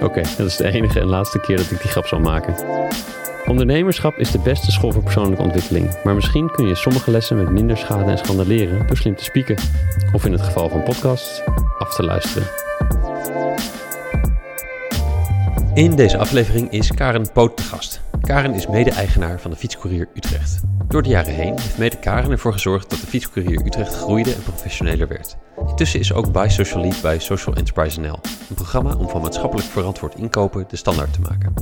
Oké, dat is de enige en laatste keer dat ik die grap zal maken. Ondernemerschap is de beste school voor persoonlijke ontwikkeling, maar misschien kun je sommige lessen met minder schade en schande leren door slim te spieken. Of in het geval van podcasts, af te luisteren. In deze aflevering is Karen Poot te gast. Karen is mede-eigenaar van de Fietscourier Utrecht. Door de jaren heen heeft mede Karen ervoor gezorgd dat de Fietscourier Utrecht groeide en professioneler werd. Intussen is ook bij Social Lead bij Social Enterprise NL, een programma om van maatschappelijk verantwoord inkopen de standaard te maken.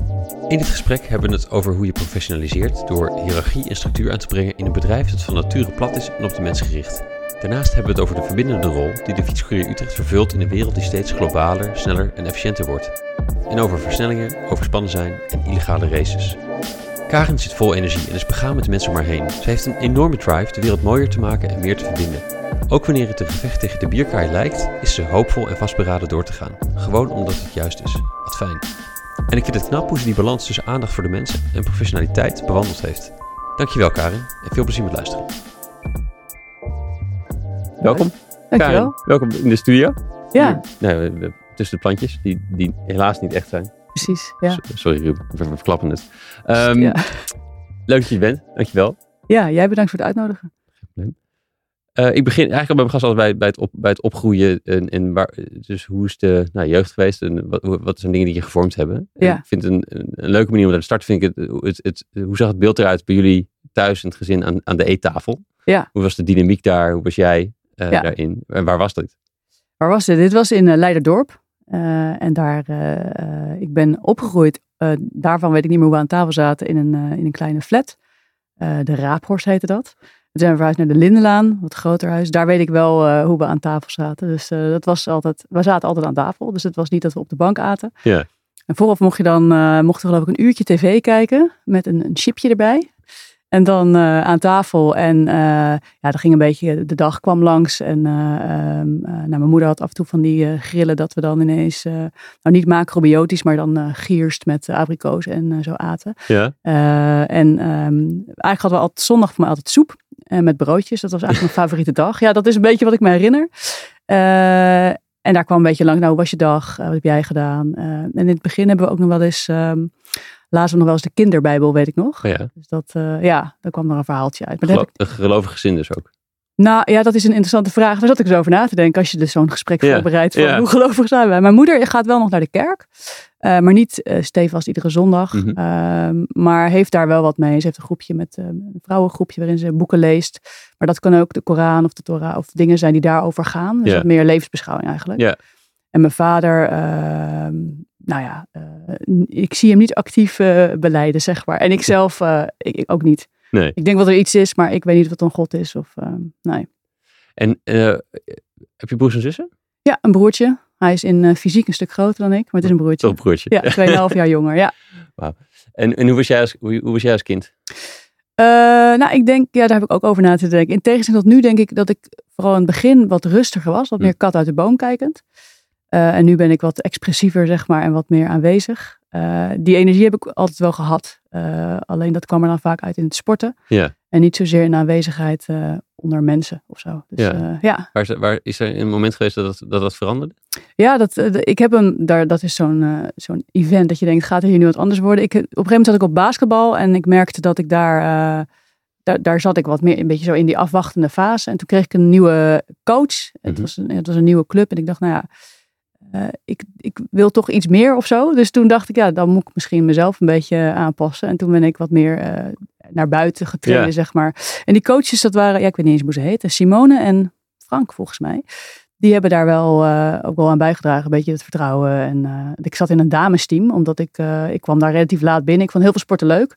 In dit gesprek hebben we het over hoe je professionaliseert door hiërarchie en structuur aan te brengen in een bedrijf dat van nature plat is en op de mens gericht. Daarnaast hebben we het over de verbindende rol die de Fietscourier Utrecht vervult in een wereld die steeds globaler, sneller en efficiënter wordt. En over versnellingen, overspannen zijn en illegale races. Karen zit vol energie en is begaan met de mensen om haar heen. Ze heeft een enorme drive de wereld mooier te maken en meer te verbinden. Ook wanneer het een gevecht tegen de bierkaai lijkt, is ze hoopvol en vastberaden door te gaan. Gewoon omdat het juist is. Wat fijn. En ik vind het knap hoe ze die balans tussen aandacht voor de mensen en professionaliteit bewandeld heeft. Dankjewel Karin en veel plezier met luisteren. Welkom. Dankjewel. Karin, welkom in de studio. Ja, nee, tussen de plantjes, die, die helaas niet echt zijn. precies. Ja. Sorry Ruben, we verklappen het. Ehm, ja. Leuk dat je bent, dankjewel. ja, jij bedankt voor het uitnodigen. Eh, ik begin eigenlijk al bij mijn gast altijd bij, bij, het op, bij het opgroeien. En, en waar, dus hoe is de nou, jeugd geweest en wat, wat zijn dingen die je gevormd hebben? En. Ik vind het een, een, een leuke manier om daar te starten. Vind ik het, het, het, hoe zag het beeld eruit bij jullie thuis in het gezin aan, aan de eettafel? Ja. Hoe was de dynamiek daar? Hoe was jij eh, Ja. daarin? En waar was dat? Waar was dit? Dit was in eh, Leiderdorp. Eh, en daar, eh, ik ben opgegroeid. daarvan weet ik niet meer hoe we aan tafel zaten in een, in een kleine flat. De Raaphorst heette dat. Toen zijn we verhuisd naar de Lindenlaan, wat groter huis. Daar weet ik wel hoe we aan tafel zaten. Dus dat was altijd, we zaten altijd aan tafel. Dus het was niet dat we op de bank aten. Ja. En vooraf mocht je dan, mocht er geloof ik een uurtje tv kijken met een, een chipje erbij. En dan eh, aan tafel en eh, ja, dan ging een beetje, de dag kwam langs. En eh, ehm, eh, nou, mijn moeder had af en toe van die grillen dat we dan ineens, nou niet macrobiotisch, maar dan gierst met uh, abrikoos en zo aten. Ja? En ehm, eigenlijk hadden we altijd zondag voor mij altijd soep eh, met broodjes. Dat was eigenlijk mijn favoriete dag. Ja, dat is een beetje wat ik me herinner. En daar kwam een beetje lang, nou, hoe was je dag? Wat heb jij gedaan? En in het begin hebben we ook nog wel eens, ehm lazen we nog wel eens de kinderbijbel, weet ik nog. Oh ja. Dus dat, eh, ja, daar kwam er een verhaaltje uit. Maar Gelo- ik, Een gelovig gezin dus ook. nou ja, dat is een interessante vraag. Daar zat ik zo over na te denken als je dus zo'n gesprek Ja, voorbereidt. Van ja. Hoe gelovig zijn wij? Mijn moeder gaat wel nog naar de kerk. eh, maar niet eh stevast iedere zondag. Mhm. Ehm, maar heeft daar wel wat mee. Ze heeft een groepje met een vrouwengroepje waarin ze boeken leest. Maar dat kan ook de Koran of de Torah of dingen zijn die daarover gaan. Dus wat meer levensbeschouwing eigenlijk. Ja. En mijn vader, ehm, nou ja, eh, ik zie hem niet actief eh, beleiden, zeg maar. En ik zelf eh, ik, ik ook niet. Nee. Ik denk dat er iets is, maar ik weet niet wat een God is. Of, nee. En heb je broers en zussen? Ja, een broertje. Hij is in fysiek een stuk groter dan ik, maar het is een broertje. Toch broertje? Ja, 2,5 jaar jonger. Ja. En, en hoe, was jij als, hoe, hoe was jij als kind? Nou, ik denk, ja, daar heb ik ook over na te denken. In tegenstelling tot nu denk ik dat ik vooral in het begin wat rustiger was. Wat Hm. meer kat uit de boom kijkend. Eh, en nu ben ik wat expressiever, zeg maar, en wat meer aanwezig. Eh, die energie heb ik altijd wel gehad. Eh, alleen dat kwam er dan vaak uit in het sporten. Ja. En niet zozeer in aanwezigheid onder mensen of zo. Dus Ja. ja. Waar, is er- waar is er een moment geweest dat dat, dat, veranderde? Ja, dat, ik heb een, daar, dat is zo'n zo'n event dat je denkt, gaat er hier nu wat anders worden? Ik, op een gegeven moment zat ik op basketbal en ik merkte dat ik daar, daar, daar zat ik wat meer een beetje zo in die afwachtende fase. En toen kreeg ik een nieuwe coach. Het, Mhm. was een, het was een nieuwe club en ik dacht, nou ja, eh, ik, ik wil toch iets meer of zo. Dus toen dacht ik, ja, dan moet ik misschien mezelf een beetje aanpassen. En toen ben ik wat meer eh, naar buiten getreden, zeg maar. En die coaches, dat waren, ja, ik weet niet eens hoe ze heten, Simone en Frank volgens mij. Die hebben daar wel eh, ook wel aan bijgedragen, een beetje het vertrouwen. En ik zat in een damesteam, omdat ik, ik kwam daar relatief laat binnen. Ik vond heel veel sporten leuk.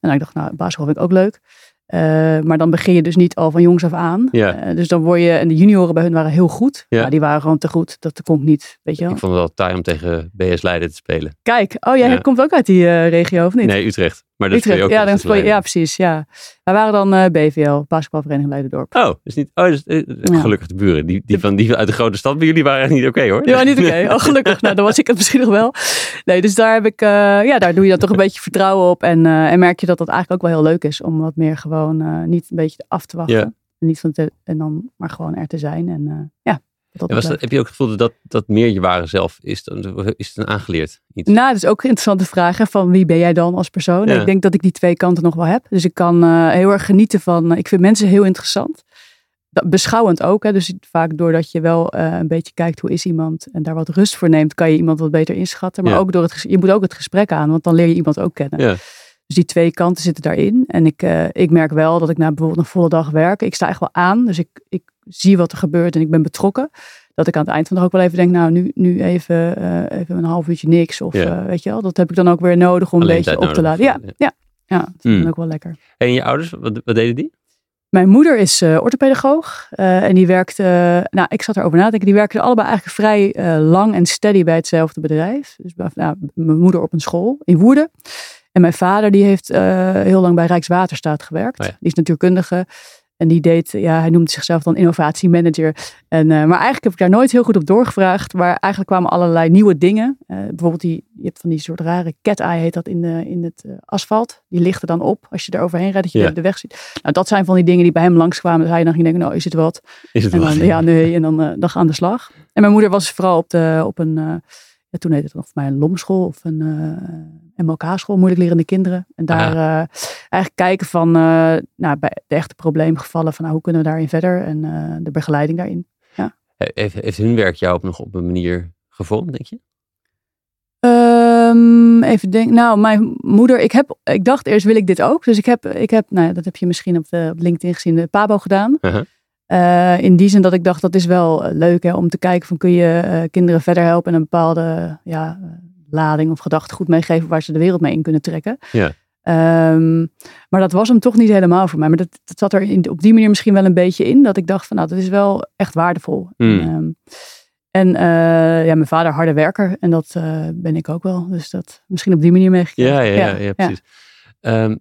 En ik dacht, nou, basketbal vind ik ook leuk. Eh, maar dan begin je dus niet al van jongs af aan. Ja. Eh, dus dan word je, en de junioren bij hun waren heel goed. Ja. Ja. die waren gewoon te goed. Dat kon ik niet, weet je wel. Ik vond het wel taai om tegen BS Leiden te spelen. Kijk, oh jij Ja. komt ook uit die eh, regio, of niet? Nee, Utrecht. Maar dat Utrecht, ook ja, dan ja, precies. Ja. Wij waren dan eh, BVL, basketbalvereniging Leidendorp. Oh, dus niet. Oh, dus, eh, Ja. gelukkig de buren. Die, die, van, die uit de grote stad bij jullie waren echt niet oké hoor. Die waren niet oké. Oh, gelukkig. Nou, dan was ik het misschien nog wel. Nee, dus daar heb ik, eh, ja, daar doe je dan toch een beetje vertrouwen op. En, en merk je dat dat eigenlijk ook wel heel leuk is om wat meer gewoon niet een beetje af te wachten. Ja. En, niet van te, en dan maar gewoon er te zijn. En ja, dat was dat, heb je ook het gevoel dat dat meer je ware zelf is? Dan, is het een aangeleerd iets? Nou, dat is ook een interessante vraag. Hè, van wie ben jij dan als persoon? Ja. Ik denk dat ik die twee kanten nog wel heb. Dus ik kan eh, heel erg genieten van. ik vind mensen heel interessant. Dat, beschouwend ook. Hè, dus vaak doordat je wel eh, een beetje kijkt hoe is iemand. En daar wat rust voor neemt, kan je iemand wat beter inschatten. Maar Ja. ook door het, je moet ook het gesprek aan. Want dan leer je iemand ook kennen. Ja. Dus die twee kanten zitten daarin. En ik, eh, ik merk wel dat ik na bijvoorbeeld een volle dag werk. Ik sta echt wel aan. Dus ik, ik zie wat er gebeurt en ik ben betrokken. Dat ik aan het eind van de dag ook wel even denk, nou nu, nu even, eh, even een half uurtje niks. Of Ja. eh, weet je wel, dat heb ik dan ook weer nodig om een beetje op te laden. Ja, ja, ja. dat vind ik ook wel lekker. En je ouders, wat, wat deden die? Mijn moeder is eh orthopedagoog. en die werkte, nou ik zat erover na te denken, die werkten allebei eigenlijk vrij lang en steady bij hetzelfde bedrijf. Dus nou, mijn moeder op een school in Woerden. En mijn vader die heeft heel lang bij Rijkswaterstaat gewerkt. Oh ja. Die is natuurkundige. En die deed, ja, hij noemde zichzelf dan innovatiemanager. En, eh, maar eigenlijk heb ik daar nooit heel goed op doorgevraagd. Maar eigenlijk kwamen allerlei nieuwe dingen. Eh, bijvoorbeeld, die, je hebt van die soort rare cat-eye, heet dat in, de, in het eh, asfalt. Die lichten dan op als je er overheen rijdt, dat je Ja. de, weg ziet. Nou, dat zijn van die dingen die bij hem langskwamen. Dus hij dan ging denken, nou, is het wat? Is het En dan, ja, nee, en dan, dan aan de slag. En mijn moeder was vooral op, de, op een, ja, toen heette het nog voor mij een lomschool of een eh, MLK-school, moeilijk lerende kinderen. En daar eh, eigenlijk kijken van, eh, nou, bij de echte probleemgevallen, van nou, hoe kunnen we daarin verder en eh, de begeleiding daarin. Heeft, heeft hun werk jou ook nog op een manier gevormd, denk je? Ehm, even denken. Nou, mijn moeder, ik, heb, ik dacht eerst wil ik dit ook. Dus ik heb, ik heb nou ja, dat heb je misschien op, de, op LinkedIn gezien, de Pabo gedaan. In die zin dat ik dacht, dat is wel leuk hè, om te kijken van kun je kinderen verder helpen en een bepaalde ja, lading of gedachtegoed meegeven waar ze de wereld mee in kunnen trekken. Ja. Ehm, maar dat was hem toch niet helemaal voor mij. Maar dat, dat zat er in, op die manier misschien wel een beetje in. Dat ik dacht van nou, dat is wel echt waardevol. Hmm. En, ehm, en eh, ja, mijn vader harde werker. En dat eh, ben ik ook wel. Dus dat misschien op die manier meegekregen. Ja, ja, ja, ja, precies. Ehm,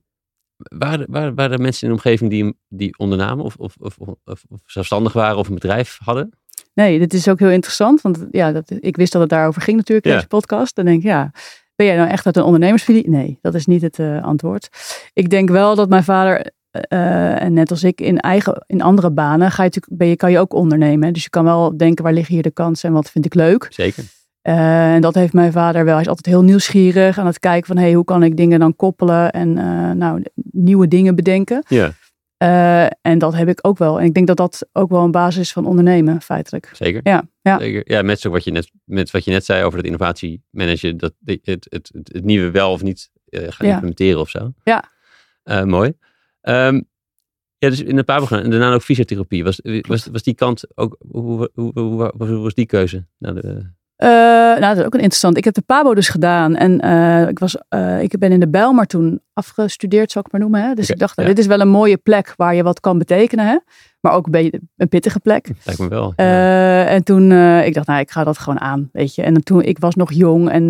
waren, waren, waren er mensen in de omgeving die, die ondernamen of, of, of, of, of zelfstandig waren of een bedrijf hadden? Nee, dit is ook heel interessant. Want ja, dat, ik wist dat het daarover ging natuurlijk in Ja. deze podcast. Dan denk ik, ja, ben jij nou echt uit een ondernemersfamilie? Nee, dat is niet het eh, antwoord. Ik denk wel dat mijn vader, eh, en net als ik, in, eigen, in andere banen ga je natuurlijk, ben je, kan je ook ondernemen. Dus je kan wel denken, waar liggen hier de kansen en wat vind ik leuk? Zeker. Eh, en dat heeft mijn vader wel. Hij is altijd heel nieuwsgierig aan het kijken van, hey, hoe kan ik dingen dan koppelen en eh, nou, nieuwe dingen bedenken. Ja, Eh, en dat heb ik ook wel. En ik denk dat dat ook wel een basis is van ondernemen, feitelijk. zeker. Ja, ja. Zeker. Ja, met, zo wat je net, met wat je net zei over dat innovatiemanager, dat het, het, het, het nieuwe wel of niet eh, gaan Ja. implementeren of zo. Ja. Eh, mooi. Ehm, ja, dus in het Pabo gaan en daarna ook fysiotherapie. Was, was, was die kant ook, hoe, hoe, hoe, hoe, hoe was die keuze? Nou, de, Eh, nou, dat is ook een interessant. Ik heb de PABO dus gedaan. En eh, ik, was, eh, ik ben in de Bijlmer toen afgestudeerd, zou ik maar noemen. Hè? Dus ik dacht, nou, ja. dit is wel een mooie plek waar je wat kan betekenen. Hè? Maar ook een beetje een pittige plek. lijkt me wel. ja. En toen, ik dacht, nou, ik ga dat gewoon aan, weet je. En toen, ik was nog jong en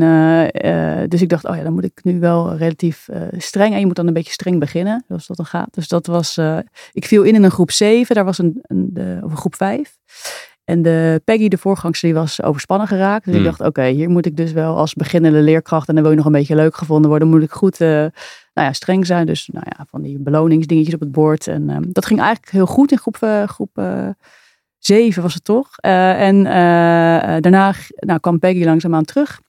dus ik dacht, oh ja, dan moet ik nu wel relatief streng. En je moet dan een beetje streng beginnen, zoals dat dan gaat. Dus dat was, ik viel in in een groep 7, daar was een, een de, of een groep 5. En de Peggy, de voorgangster, die was overspannen geraakt. Dus Hmm. ik dacht, oké, hier moet ik dus wel als beginnende leerkracht, en dan wil je nog een beetje leuk gevonden worden, moet ik goed eh, nou ja, streng zijn. Dus nou ja, van die beloningsdingetjes op het bord. En ehm, dat ging eigenlijk heel goed in groep, eh, groep eh, zeven was het toch. En daarna nou, kwam Peggy langzaamaan terug.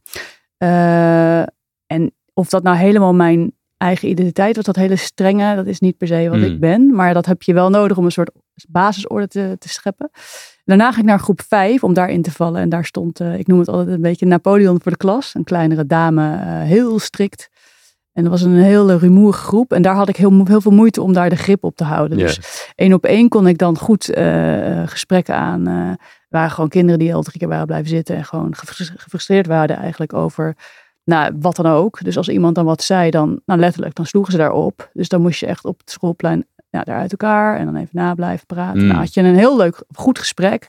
En of dat nou helemaal mijn eigen identiteit was, dat hele strenge, dat is niet per se wat Hmm. ik ben. Maar dat heb je wel nodig om een soort basisorde te, te scheppen. Daarna ging ik naar groep 5 om daarin te vallen. En daar stond, eh, ik noem het altijd een beetje Napoleon voor de klas. Een kleinere dame, eh, heel strikt. En dat was een hele rumoerige groep. En daar had ik heel, veel moeite om daar de grip op te houden. Dus één op één kon ik dan goed eh, gesprekken aan. er waren gewoon kinderen die al drie keer waren blijven zitten. En gewoon gefrus- gefrustreerd waren eigenlijk over nou, wat dan ook. Dus als iemand dan wat zei, dan nou, letterlijk, dan sloegen ze daarop. Dus dan moest je echt op het schoolplein ja, daar uit elkaar en dan even na blijven praten. Mm. Nou, had je een heel leuk, goed gesprek.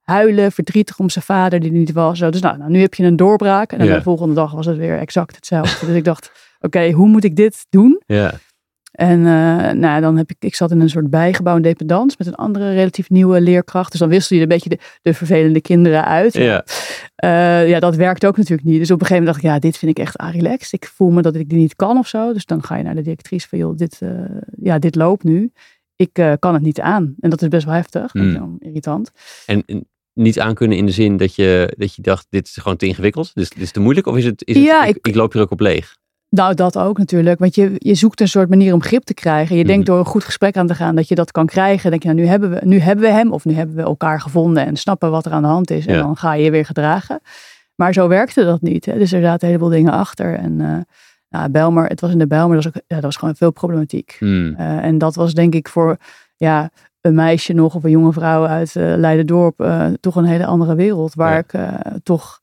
Huilen, verdrietig om zijn vader die niet was. Zo. Dus nou, nou, nu heb je een doorbraak. En dan de volgende dag was het weer exact hetzelfde. dus ik dacht, oké, hoe moet ik dit doen? Ja. En eh, nou, dan heb ik, ik zat in een soort bijgebouw in dependance met een andere relatief nieuwe leerkracht. Dus dan wissel je een beetje de, de vervelende kinderen uit. Ja. Eh, ja, dat werkt ook natuurlijk niet. Dus op een gegeven moment dacht ik, ja, dit vind ik echt relaxed. Ik voel me dat ik dit niet kan of zo. Dus dan ga je naar de directrice van, joh, dit, eh, ja, dit loopt nu. Ik kan het niet aan. En dat is best wel heftig. Mm. Irritant. En, en niet aankunnen in de zin dat je, dat je dacht, dit is gewoon te ingewikkeld. Dus dit is te moeilijk. Of is het, is het Ja, ik- ik loop hier ook op leeg? Nou, dat ook natuurlijk. Want je, je zoekt een soort manier om grip te krijgen. Je denkt Mhm. door een goed gesprek aan te gaan dat je dat kan krijgen. denk je, nou, nu hebben, we, nu hebben we hem of nu hebben we elkaar gevonden en snappen wat er aan de hand is. En dan ga je je weer gedragen. Maar zo werkte dat niet. Hè. Dus er zaten een heleboel dingen achter. En nou, Belmer, het was in de Belmer, dat was, ook, ja, dat was gewoon veel problematiek. Hmm. Eh, en dat was denk ik voor ja, een meisje nog of een jonge vrouw uit eh Leiden-dorp toch een hele andere wereld. Waar Ja. ik toch,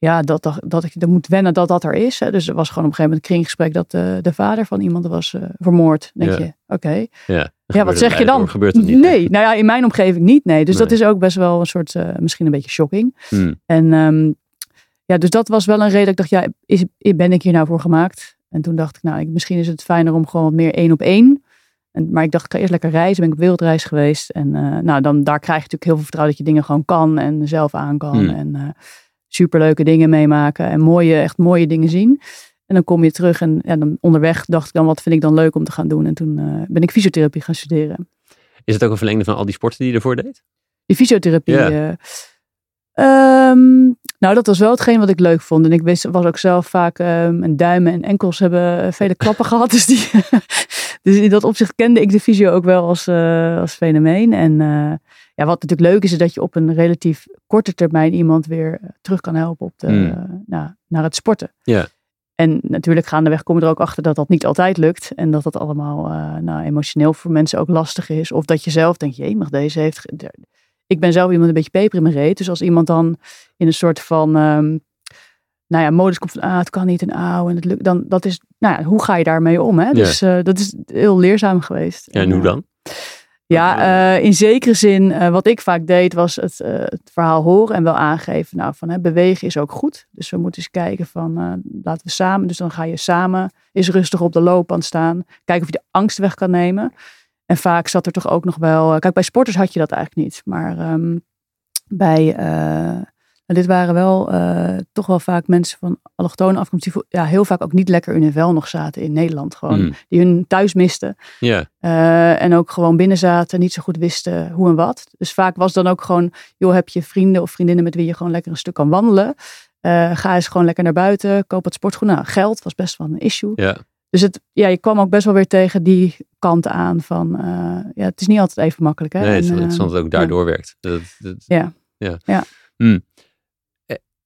ja, dat, dat, dat ik er moet wennen dat dat er is. Hè. Dus er was gewoon op een gegeven moment een kringgesprek dat eh, de vader van iemand was eh, vermoord. Denk Ja. je, oké. Ja, Ja, wat zeg je dan? Gebeurt het niet? Nee, nou ja, in mijn omgeving niet. Nee, dus dat is ook best wel een soort, eh, misschien een beetje shocking. Hmm. En ehm, ja, dus dat was wel een reden dat ik dacht, ja, is, ben ik hier nou voor gemaakt? En toen dacht ik, nou, ik, misschien is het fijner om gewoon wat meer één op één. En, maar ik dacht, ik ga eerst lekker reizen. Ben ik op wereldreis geweest. En nou, dan, daar krijg je natuurlijk heel veel vertrouwen dat je dingen gewoon kan en zelf aan kan. Hmm. En superleuke dingen meemaken en mooie, echt mooie dingen zien. En dan kom je terug en ja, dan onderweg dacht ik dan, wat vind ik dan leuk om te gaan doen? En toen eh, ben ik fysiotherapie gaan studeren. Is het ook een verlengde van al die sporten die je ervoor deed? Die fysiotherapie. Eh, ehm, nou, dat was wel hetgeen wat ik leuk vond. En ik wist, was ook zelf vaak ehm mijn duimen en enkels hebben eh, vele klappen gehad. Dus, die, dus in dat opzicht kende ik de fysio ook wel als, als fenomeen. En ja, wat natuurlijk leuk is, is dat je op een relatief korte termijn iemand weer eh, terug kan helpen op de, Hmm. nou, naar het sporten. Ja. En natuurlijk gaandeweg kom je er ook achter dat dat niet altijd lukt. En dat dat allemaal eh, nou, emotioneel voor mensen ook lastig is. Of dat je zelf denkt, jee, mag deze heeft... Ik ben zelf iemand een beetje peper in mijn reet. Dus als iemand dan in een soort van... ehm, nou ja, modus komt van, ah, het kan niet en auw. En het lukt, dan, dat is, nou ja, hoe ga je daarmee om? Hè? Dus eh, dat is heel leerzaam geweest. Ja, en hoe eh, dan? Ja, eh, in zekere zin, eh, wat ik vaak deed, was het, eh, het verhaal horen en wel aangeven. Nou, van hè, bewegen is ook goed. Dus we moeten eens kijken van, laten we samen. Dus dan ga je samen, is rustig op de loopband staan. Kijken of je de angst weg kan nemen. En vaak zat er toch ook nog wel. kijk, bij sporters had je dat eigenlijk niet. Maar ehm, bij. Nou, dit waren wel eh, toch wel vaak mensen van allochtone afkomst. die ja, heel vaak ook niet lekker in hun vel nog zaten in Nederland. Gewoon. Hmm. Die hun thuis misten. Ja, Eh, en ook gewoon binnen zaten, niet zo goed wisten hoe en wat. Dus vaak was dan ook gewoon, joh, heb je vrienden of vriendinnen met wie je gewoon lekker een stuk kan wandelen. Eh, ga eens gewoon lekker naar buiten, koop wat sportschoenen. Nou, geld was best wel een issue. ja. Dus het, ja, je kwam ook best wel weer tegen die kant aan van, ja, het is niet altijd even makkelijk. Hè? Nee, het is En, het ook daardoor werkt. Dat, dat, Ja. ja. Ja. Hmm.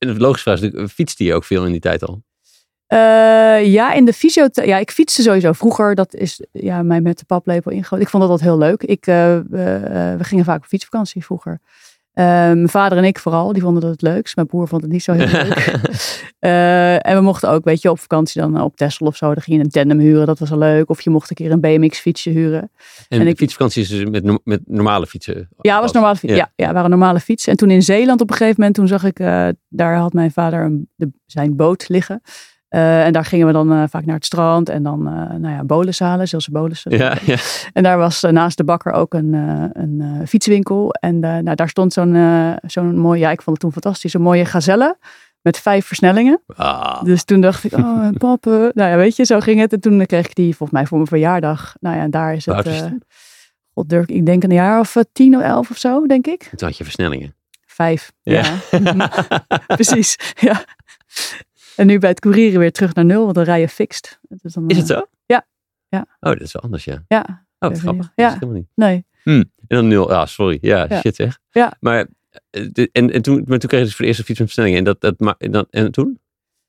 Eh, En het logische vraag is natuurlijk, fietste je ook veel in die tijd al? Eh, ja, in de fysio... Ja, ik fietste sowieso vroeger. Dat is ja, mij met de paplepel ingegoten. Ik vond dat altijd heel leuk. Ik, eh, eh, we gingen vaak op fietsvakantie vroeger. Eh, mijn vader en ik vooral, die vonden dat het leukst. Mijn broer vond het niet zo heel leuk. Eh, en we mochten ook, weet je, op vakantie dan op Texel of zo. Dan ging je een tandem huren, dat was wel leuk. Of je mocht een keer een BMX-fietsje huren. En, En ik- fietsvakantie is dus met, met normale fietsen? Ja, was normale fiets. Ja. Ja, waren normale fietsen. En toen in Zeeland op een gegeven moment, toen zag ik, eh, daar had mijn vader een, de, zijn boot liggen. Eh, en daar gingen we dan eh, vaak naar het strand en dan, eh, nou ja, bolens halen, Zeelse bolussen. Ja, ja. En daar was naast de bakker ook een, een fietswinkel. En nou, daar stond zo'n zo'n mooie, ja, ik vond het toen fantastisch, een mooie gazelle met vijf versnellingen. Ah, Dus toen dacht ik, oh, pap, eh, nou ja, weet je, zo ging het. En toen kreeg ik die volgens mij voor mijn verjaardag. Nou ja, en daar is het, god, durf, ik denk een jaar of tien of elf of zo, denk ik. toen had je versnellingen. Vijf, Ja. ja. Precies, ja. En nu bij het courieren weer terug naar nul, want dan rij je fixed. Dus dan, Is het eh, zo? Ja. Ja. Oh, dat is wel anders, ja. Ja, Oh, wat grappig. Ja. Dat is helemaal niet. nee. En dan nul. Ah, sorry. Ja, Ja. shit zeg. Ja. Maar, eh, en, en, toen, maar toen kreeg je dus voor de eerste fiets met versnellingen. En, dat, dat, en, dan, en toen?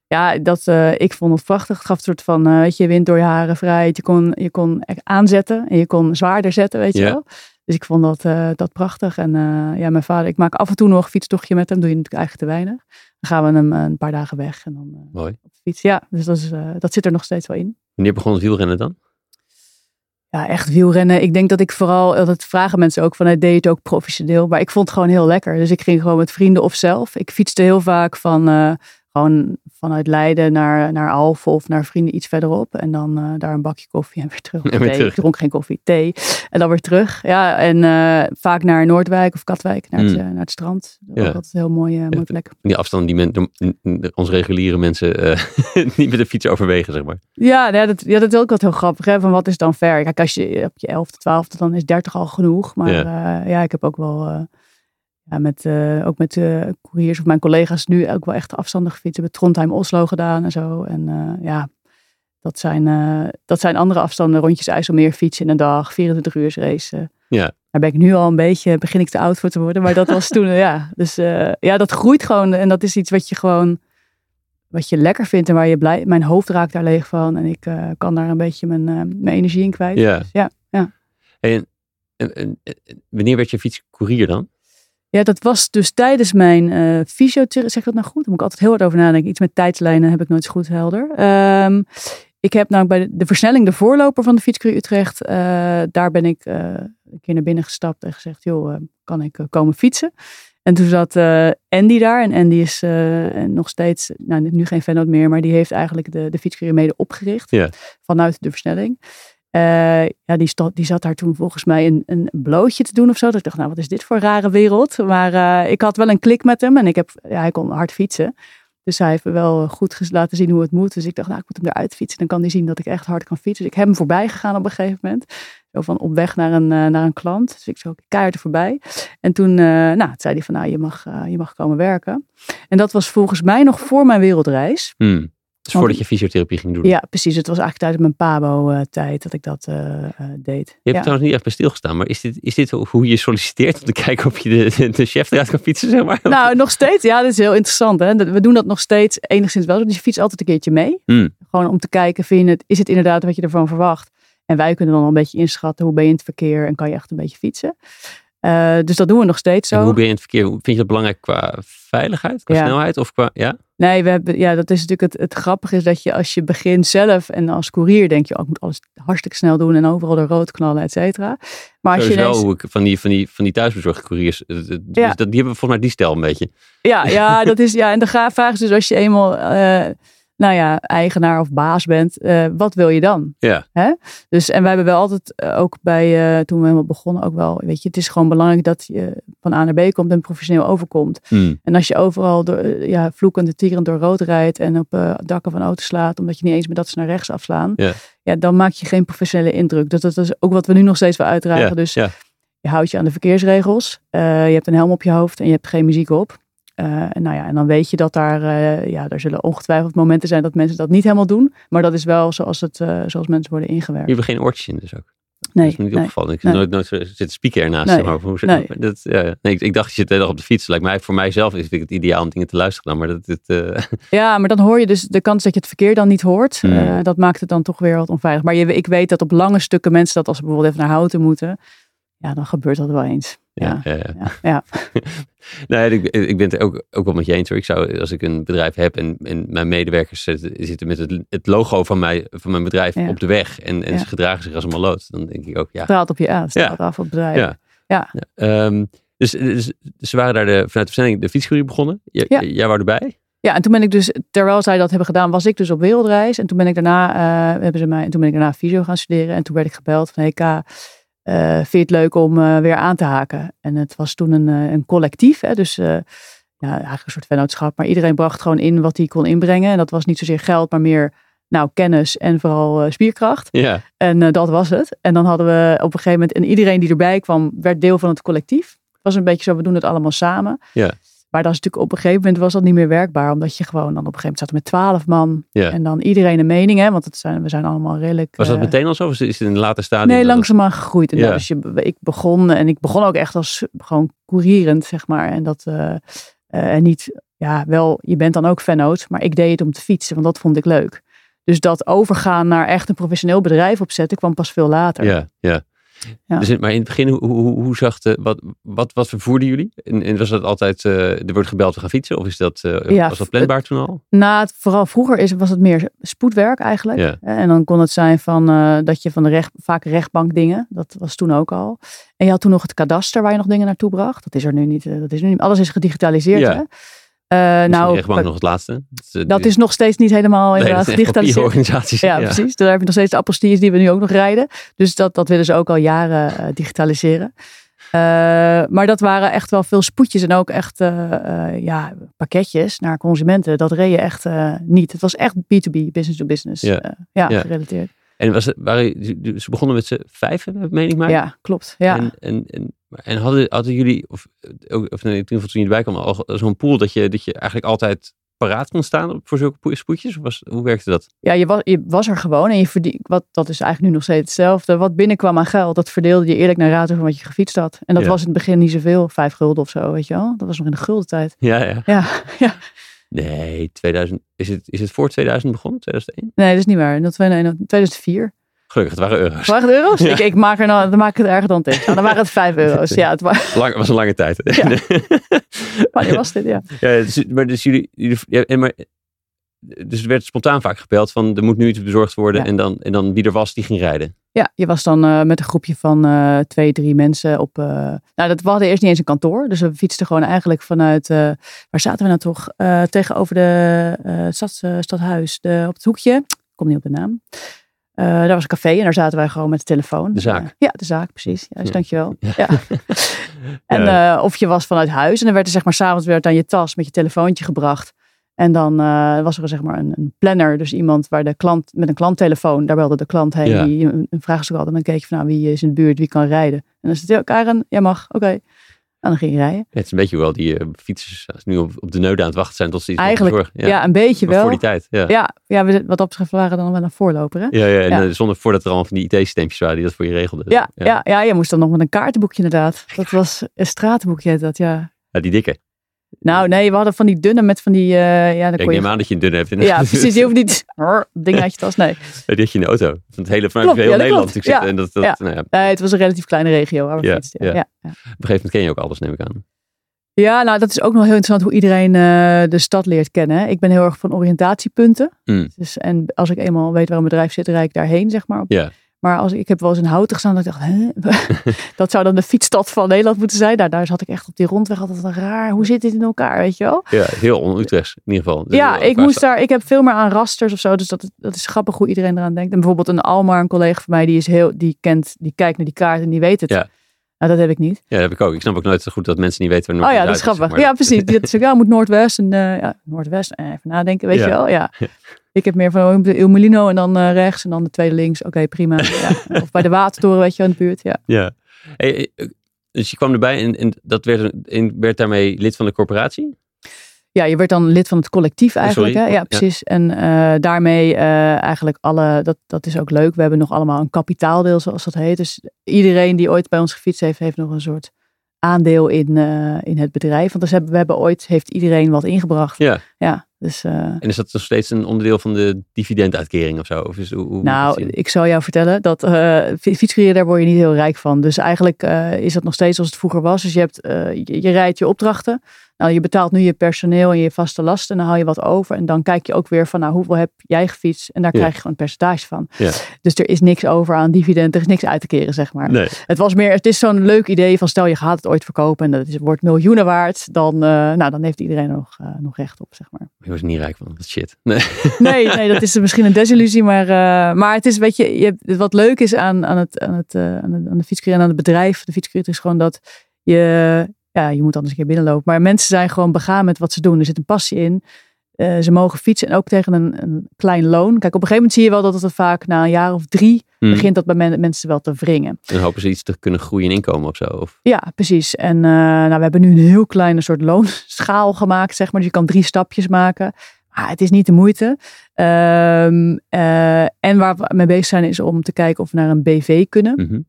Ja, dat, eh, ik vond het prachtig. Het gaf een soort van, weet je, wind door je haren vrijheid. Je kon, je kon echt aanzetten en je kon zwaarder zetten, weet je Ja. wel. Dus ik vond dat, eh, dat prachtig. En eh, ja, mijn vader, ik maak af en toe nog een fietstochtje met hem. Doe je natuurlijk eigenlijk te weinig. Dan gaan we hem eh, een paar dagen weg en dan Mooi. op de fiets. Ja, dus dat, is, dat zit er nog steeds wel in. Wanneer begon het wielrennen dan? Ja, echt wielrennen. Ik denk dat ik vooral, dat vragen mensen ook van, deed je het ook professioneel? Maar ik vond het gewoon heel lekker. Dus ik ging gewoon met vrienden of zelf. Ik fietste heel vaak van, gewoon vanuit Leiden naar, naar Alphen of naar vrienden iets verderop. En dan uh, daar een bakje koffie en weer terug. En weer terug. Ik dronk geen koffie, thee. En dan weer terug. Ja, en uh, vaak naar Noordwijk of Katwijk, naar, het, Mm. uh, naar het strand. Dat is Ja. ook altijd een heel mooie, mooie plek. Die afstand die men, de, onze reguliere mensen eh, niet met de fiets overwegen, zeg maar. Ja, ja, dat, ja, dat is ook wat heel grappig. Hè? Van wat is dan ver? Kijk, als je op je 11e, 12e, dan is 30 al genoeg. Maar Ja. ik heb ook wel, eh, ja, met, eh, ook met eh couriers of mijn collega's nu ook wel echt afstanden gefietst. We hebben Trondheim-Oslo gedaan en zo. En eh, ja, dat zijn, dat zijn andere afstanden. Rondjes IJsselmeer fietsen in een dag, 24 uur racen. Ja. Daar ben ik nu al een beetje, begin ik te oud voor te worden. Maar dat was toen, ja. Dus ja, dat groeit gewoon. En dat is iets wat je gewoon, wat je lekker vindt en waar je blij, mijn hoofd raakt daar leeg van. En ik kan daar een beetje mijn, mijn energie in kwijt. Ja. Dus ja, ja. En- en wanneer werd je fietscourier dan? Ja, dat was dus tijdens mijn eh fysiotherapie. Zeg ik dat nou goed? Daar moet ik altijd heel hard over nadenken. Iets met tijdslijnen heb ik nooit zo goed helder. Ehm, ik heb nou bij de, de versnelling, de voorloper van de fietscourier Utrecht. eh, daar ben ik eh, een keer naar binnen gestapt en gezegd, joh, kan ik komen fietsen? En toen zat Andy daar. En Andy is nog steeds, nou nu geen vennoot meer, maar die heeft eigenlijk de, de mede opgericht. Vanuit de versnelling. Eh, ja, die, sta- die zat daar toen volgens mij een, een blootje te doen of zo. Dat ik dacht, nou, wat is dit voor een rare wereld? Maar eh, ik had wel een klik met hem en ik heb, ja, hij kon hard fietsen. Dus hij heeft me wel goed laten zien hoe het moet. Dus ik dacht, nou, ik moet hem eruit fietsen. Dan kan hij zien dat ik echt hard kan fietsen. Dus ik heb hem voorbij gegaan op een gegeven moment. Zo van op weg naar een, eh, naar een klant. Dus ik zo keihard er voorbij. En toen, nou, zei hij van, nou, je mag, je mag komen werken. En dat was volgens mij nog voor mijn wereldreis. Hmm. Dus Want- voordat je fysiotherapie ging doen. Ja, precies. Het was eigenlijk tijdens mijn Pabo-tijd dat ik dat eh, eh, deed. Je hebt ja. trouwens niet echt bij stilgestaan, maar is dit, is dit hoe je solliciteert om te kijken of je de, de chef eruit kan fietsen, zeg maar? Nou, nog steeds. Ja, dat is heel interessant. Hè? We doen dat nog steeds enigszins wel. Dus je fietst altijd een keertje mee. Hmm. Gewoon om te kijken, vind je het, is het inderdaad wat je ervan verwacht? En wij kunnen dan al een beetje inschatten, hoe ben je in het verkeer en kan je echt een beetje fietsen? Eh, dus dat doen we nog steeds En zo. hoe ben je in het verkeer? Vind je dat belangrijk qua veiligheid, qua Ja. snelheid of qua, ja? Nee, we hebben, ja, dat is natuurlijk het, het grappige is dat je als je begint zelf en als courier denk je, oh, ik moet alles hartstikke snel doen en overal de rood knallen, et cetera. Maar als je wel hoe ik van die, van die, van die thuisbezorgde couriers, eh, dus Ja. dat, die hebben volgens mij die stijl een beetje. Ja, ja, dat is, ja, en de vraag is dus als je eenmaal, eh, nou ja, eigenaar of baas bent, eh, wat wil je dan? Ja. Hè? Dus, en wij hebben wel altijd eh, ook bij, eh, toen we helemaal begonnen ook wel, weet je, het is gewoon belangrijk dat je van A naar B komt en professioneel overkomt. Hmm. En als je overal door, ja, vloekend en tierend door rood rijdt en op dakken van auto's slaat, omdat je niet eens met dat ze naar rechts afslaan, Ja. ja, dan maak je geen professionele indruk. Dus dat is ook wat we nu nog steeds wel uitdragen. Dus ja. je houdt je aan de verkeersregels. Je hebt een helm op je hoofd en je hebt geen muziek op. En, nou ja, en dan weet je dat daar, eh, ja, er zullen ongetwijfeld momenten zijn dat mensen dat niet helemaal doen. Maar dat is wel zoals, het, eh, zoals mensen worden ingewerkt. Je hebt geen oortjes in dus ook. Nee, dat is me niet nee. opgevallen. Ik nee. nooit, nooit zit een speaker ernaast. Nee, maar, hoe, nee. dat, ja, nee, ik, ik dacht, je zit de hele op de fiets. Lijkt mij, voor mijzelf is het ideaal om dingen te luisteren. Maar dat, dit, eh, Ja, maar dan hoor je dus de kans dat je het verkeer dan niet hoort. Eh, dat maakt het dan toch weer wat onveilig. Maar je, ik weet dat op lange stukken mensen dat als ze bijvoorbeeld even naar Houten moeten. Ja, dan gebeurt dat wel eens. ja, Ja. ja, ja. Nee, ik, ik ben het ook, ook wel met je eens hoor. Ik zou, als ik een bedrijf heb en, en mijn medewerkers zitten, zitten met het, het logo van, mij, van mijn bedrijf op de weg en, en ze gedragen zich als een maloot, dan denk ik ook, ja. straalt op je aan, straalt af op het bedrijf. Ja. Ja. Ehm, dus, dus, dus ze waren daar de, vanuit de versnelling de fietscourier begonnen. J-. Jij wou erbij? Ja, en toen ben ik dus, terwijl zij dat hebben gedaan, was ik dus op wereldreis. En toen ben ik daarna, eh, hebben ze mij, en toen ben ik daarna fysio gaan studeren. En toen werd ik gebeld van, hey K, eh, vind je het leuk om eh, weer aan te haken? En het was toen een, eh, een collectief, hè, dus ja, eigenlijk een soort vennootschap. Maar iedereen bracht gewoon in wat hij kon inbrengen. En dat was niet zozeer geld, maar meer nou, kennis en vooral spierkracht. Ja. En dat was het. En dan hadden we op een gegeven moment, en iedereen die erbij kwam, werd deel van het collectief. Het was een beetje zo, we doen het allemaal samen. Ja. Maar dat is natuurlijk op een gegeven moment was dat niet meer werkbaar. Omdat je gewoon dan op een gegeven moment zat met twaalf man. Ja. En dan iedereen een mening. Hè, want het zijn, we zijn allemaal redelijk... Was dat eh, meteen al zo? Of is het in een later stadium? Nee, het- langzaamaan gegroeid. En Ja. dus je, ik begon en ik begon ook echt als gewoon courierend, zeg maar. En dat eh, eh, en niet, ja, wel, je bent dan ook vennoot, maar ik deed het om te fietsen, want dat vond ik leuk. Dus dat overgaan naar echt een professioneel bedrijf opzetten kwam pas veel later. Ja, ja. Ja. Dus maar in het begin, hoe, hoe, hoe zag de, wat, wat, wat vervoerden jullie? En, en was dat altijd, eh, er wordt gebeld, we gaan fietsen? Of is dat, eh, Ja, was dat planbaar toen al? Na het, vooral vroeger is, was het meer spoedwerk eigenlijk. Ja. Eh, En dan kon het zijn van, dat je van de recht, vaak rechtbankdingen, dat was toen ook al. En je had toen nog het kadaster waar je nog dingen naartoe bracht. Dat is er nu niet. Dat is nu niet alles is gedigitaliseerd. Ja. Hè? Eh, Nou, de rechtbank nog het laatste. Dat, is nog steeds niet helemaal nee, inderdaad organisaties. Ja, precies. Daar heb je nog steeds de appelstiers die we nu ook nog rijden. Dus dat, dat willen ze ook al jaren eh, digitaliseren. Eh, maar dat waren echt wel veel spoedjes en ook echt ja, pakketjes naar consumenten. Dat reed je echt niet. Het was echt B2B, business to business. Ja, Ja. gerelateerd. En was het, waren, ze begonnen met z'n vijven, meen ik maar. Ja, klopt. Ja. En, en, en, en hadden, hadden jullie, of, ook- of nee, toen je erbij kwam, al zo'n pool dat je, dat je eigenlijk altijd paraat kon staan voor zulke poe- spoedjes? Was, hoe werkte dat? Ja, je was, je was er gewoon en je verdien, wat, dat is eigenlijk nu nog steeds hetzelfde. Wat binnenkwam aan geld, dat verdeelde je eerlijk naar rato van wat je gefietst had. En dat Ja. was in het begin niet zoveel, vijf gulden of zo, weet je wel. Dat was nog in de gulden tijd. Ja, ja. Ja, ja. Nee, 2000, is, het, is het voor 2000 begonnen? 2001? Nee, dat is niet waar. Dat 2004. Gelukkig, het waren euro's. Waren het euro's? Ja. Ik, ik maak er nou, dan maak ik het erger dan tegen. Dan waren het vijf euro's. Ja, het was, Lang, was een lange tijd. Ja. wanneer was dit? Ja. Ja, dus, maar dus jullie, jullie ja, maar, dus er werd spontaan vaak gebeld van er moet nu iets bezorgd worden Ja. en, dan, en dan wie er was, die ging rijden. ja, je was dan eh, met een groepje van eh, twee, drie mensen op... eh, nou, dat, we hadden eerst niet eens een kantoor. Dus we fietsten gewoon eigenlijk vanuit... waar zaten we nou toch? Tegenover de stad, eh, stadhuis. De, op het hoekje. Ik kom niet op de naam. Daar was een café en daar zaten wij gewoon met de telefoon. De zaak. Ja, de zaak, precies. Juist, Ja. dankjewel. Ja. Ja. En of je was vanuit huis en dan werd er zeg maar s'avonds aan je tas met je telefoontje gebracht. En dan eh, was er zeg maar een, een planner, dus iemand waar de klant met een klanttelefoon, daar belde de klant heen, Ja. die een, een vraagstuk had. En dan keek je van nou, wie is in de buurt, wie kan rijden. En dan zit je, Karen, jij mag, oké. En dan ging je rijden. Het is een beetje wel die eh, fietsers als nu op, op de neuden aan het wachten zijn tot ze iets Eigenlijk, bezorgen. Ja, een beetje Maar wel. voor die tijd, ja. Ja, ja we, wat dat betreft waren dan wel een voorloper. Hè? Ja, ja, en Ja. eh, zonder voordat er allemaal van die IT-systeempjes waren die dat voor je regelden. Ja, ja. Ja, je moest dan nog met een kaartenboekje inderdaad. Dat was een stratenboekje dat, ja. Ja, die dikke. Nou nee, we hadden van die dunne met van die, eh, ja, dan ik kon je... neem aan dat je een dunne hebt. Ja, precies. Je hoeft niet ding uit je tas. Nee. Die had je in de auto. Van het hele, vanuit Klopt, heel ja, dat Nederland klopt. Ja, En dat, dat, ja. Nou, ja, nee, het was een relatief kleine regio waar we Ja, fietsten. ja. Op een gegeven moment ken je ook alles, neem ik aan. ja, nou dat is ook nog heel interessant hoe iedereen eh, de stad leert kennen. Ik ben heel erg van oriëntatiepunten. Mm. Dus, en als ik eenmaal weet waar een bedrijf zit, rijd ik daarheen, zeg maar. Ja. Maar als ik, heb wel eens in Houten gestaan dat ik dacht, hè? dat zou dan de fietsstad van Nederland moeten zijn. Daar, daar zat ik echt op die rondweg altijd van raar. Hoe zit dit in elkaar, weet je wel? Ja, heel on-Utrechts in ieder geval. Ja, ik moest daar, ik heb veel meer aan rasters of zo. Dus dat, dat is grappig hoe iedereen eraan denkt. En bijvoorbeeld een Almar, een collega van mij, die is heel, die kent, die kijkt naar die kaart en die weet het. Ja. Nou, dat heb ik niet. Ja, dat heb ik ook. Ik snap ook nooit zo goed dat mensen niet weten waar Oh ja, dat is grappig. Ja, precies. Die is ja, moet Noordwest en eh, ja, Noordwest. Eh, even nadenken, weet Ja. je wel. Ja. Ik heb meer van oh, Il Molino en dan eh, rechts en dan de tweede links. Oké, prima. Ja. Of bij de Watertoren, weet je in de buurt. Ja. Ja. Hey, eh, dus je kwam erbij en, en dat werd, en werd daarmee lid van de corporatie? ja, je werd dan lid van het collectief eigenlijk. sorry. Hè? Ja, Ja. precies. En eh, daarmee eh, eigenlijk alle, dat, dat is ook leuk. We hebben nog allemaal een kapitaaldeel, zoals dat heet. Dus iedereen die ooit bij ons gefietst heeft, heeft nog een soort aandeel in, eh, in het bedrijf. Want dus hebben, we hebben ooit, heeft iedereen wat ingebracht. Ja. Ja, dus... eh, En is dat nog steeds een onderdeel van de dividenduitkering of zo? Of is, hoe, hoe Nou, ik zal jou vertellen dat fietscourier, daar word je niet heel rijk van. Dus eigenlijk eh, is dat nog steeds zoals het vroeger was. Dus je, hebt, je, je rijdt je opdrachten. Nou, je betaalt nu je personeel en je vaste lasten. En dan haal je wat over. En dan kijk je ook weer van, nou, hoeveel heb jij gefietst? En daar Ja. krijg je gewoon een percentage van. Ja. Dus er is niks over aan dividend. Er is niks uit te keren, zeg maar. Nee. Het was meer, het is zo'n leuk idee van, stel je gaat het ooit verkopen en dat is, wordt miljoenen waard. Dan, eh, nou, dan heeft iedereen er nog, eh, nog recht op, zeg maar. Je was niet rijk van. Dat shit. Nee. Nee, nee, dat is misschien een desillusie, maar, eh, maar het is, weet je, je wat leuk is aan, aan, het, aan, het, aan, de, aan de en aan het bedrijf, de fietscourier, is gewoon dat je, ja, je moet anders een keer binnenlopen, maar mensen zijn gewoon begaan met wat ze doen. Er zit een passie in. Eh, ze mogen fietsen en ook tegen een, een klein loon. Kijk, op een gegeven moment zie je wel dat het vaak na een jaar of drie Hmm. begint dat bij men- mensen wel te wringen. En hopen ze iets te kunnen groeien in inkomen of zo. Of, Ja, precies. En eh, nou, we hebben nu een heel kleine soort loonschaal gemaakt, zeg maar. Dus je kan drie stapjes maken. Maar het is niet de moeite. Ehm, eh, en waar we mee bezig zijn is om te kijken of we naar een BV kunnen. Mhm.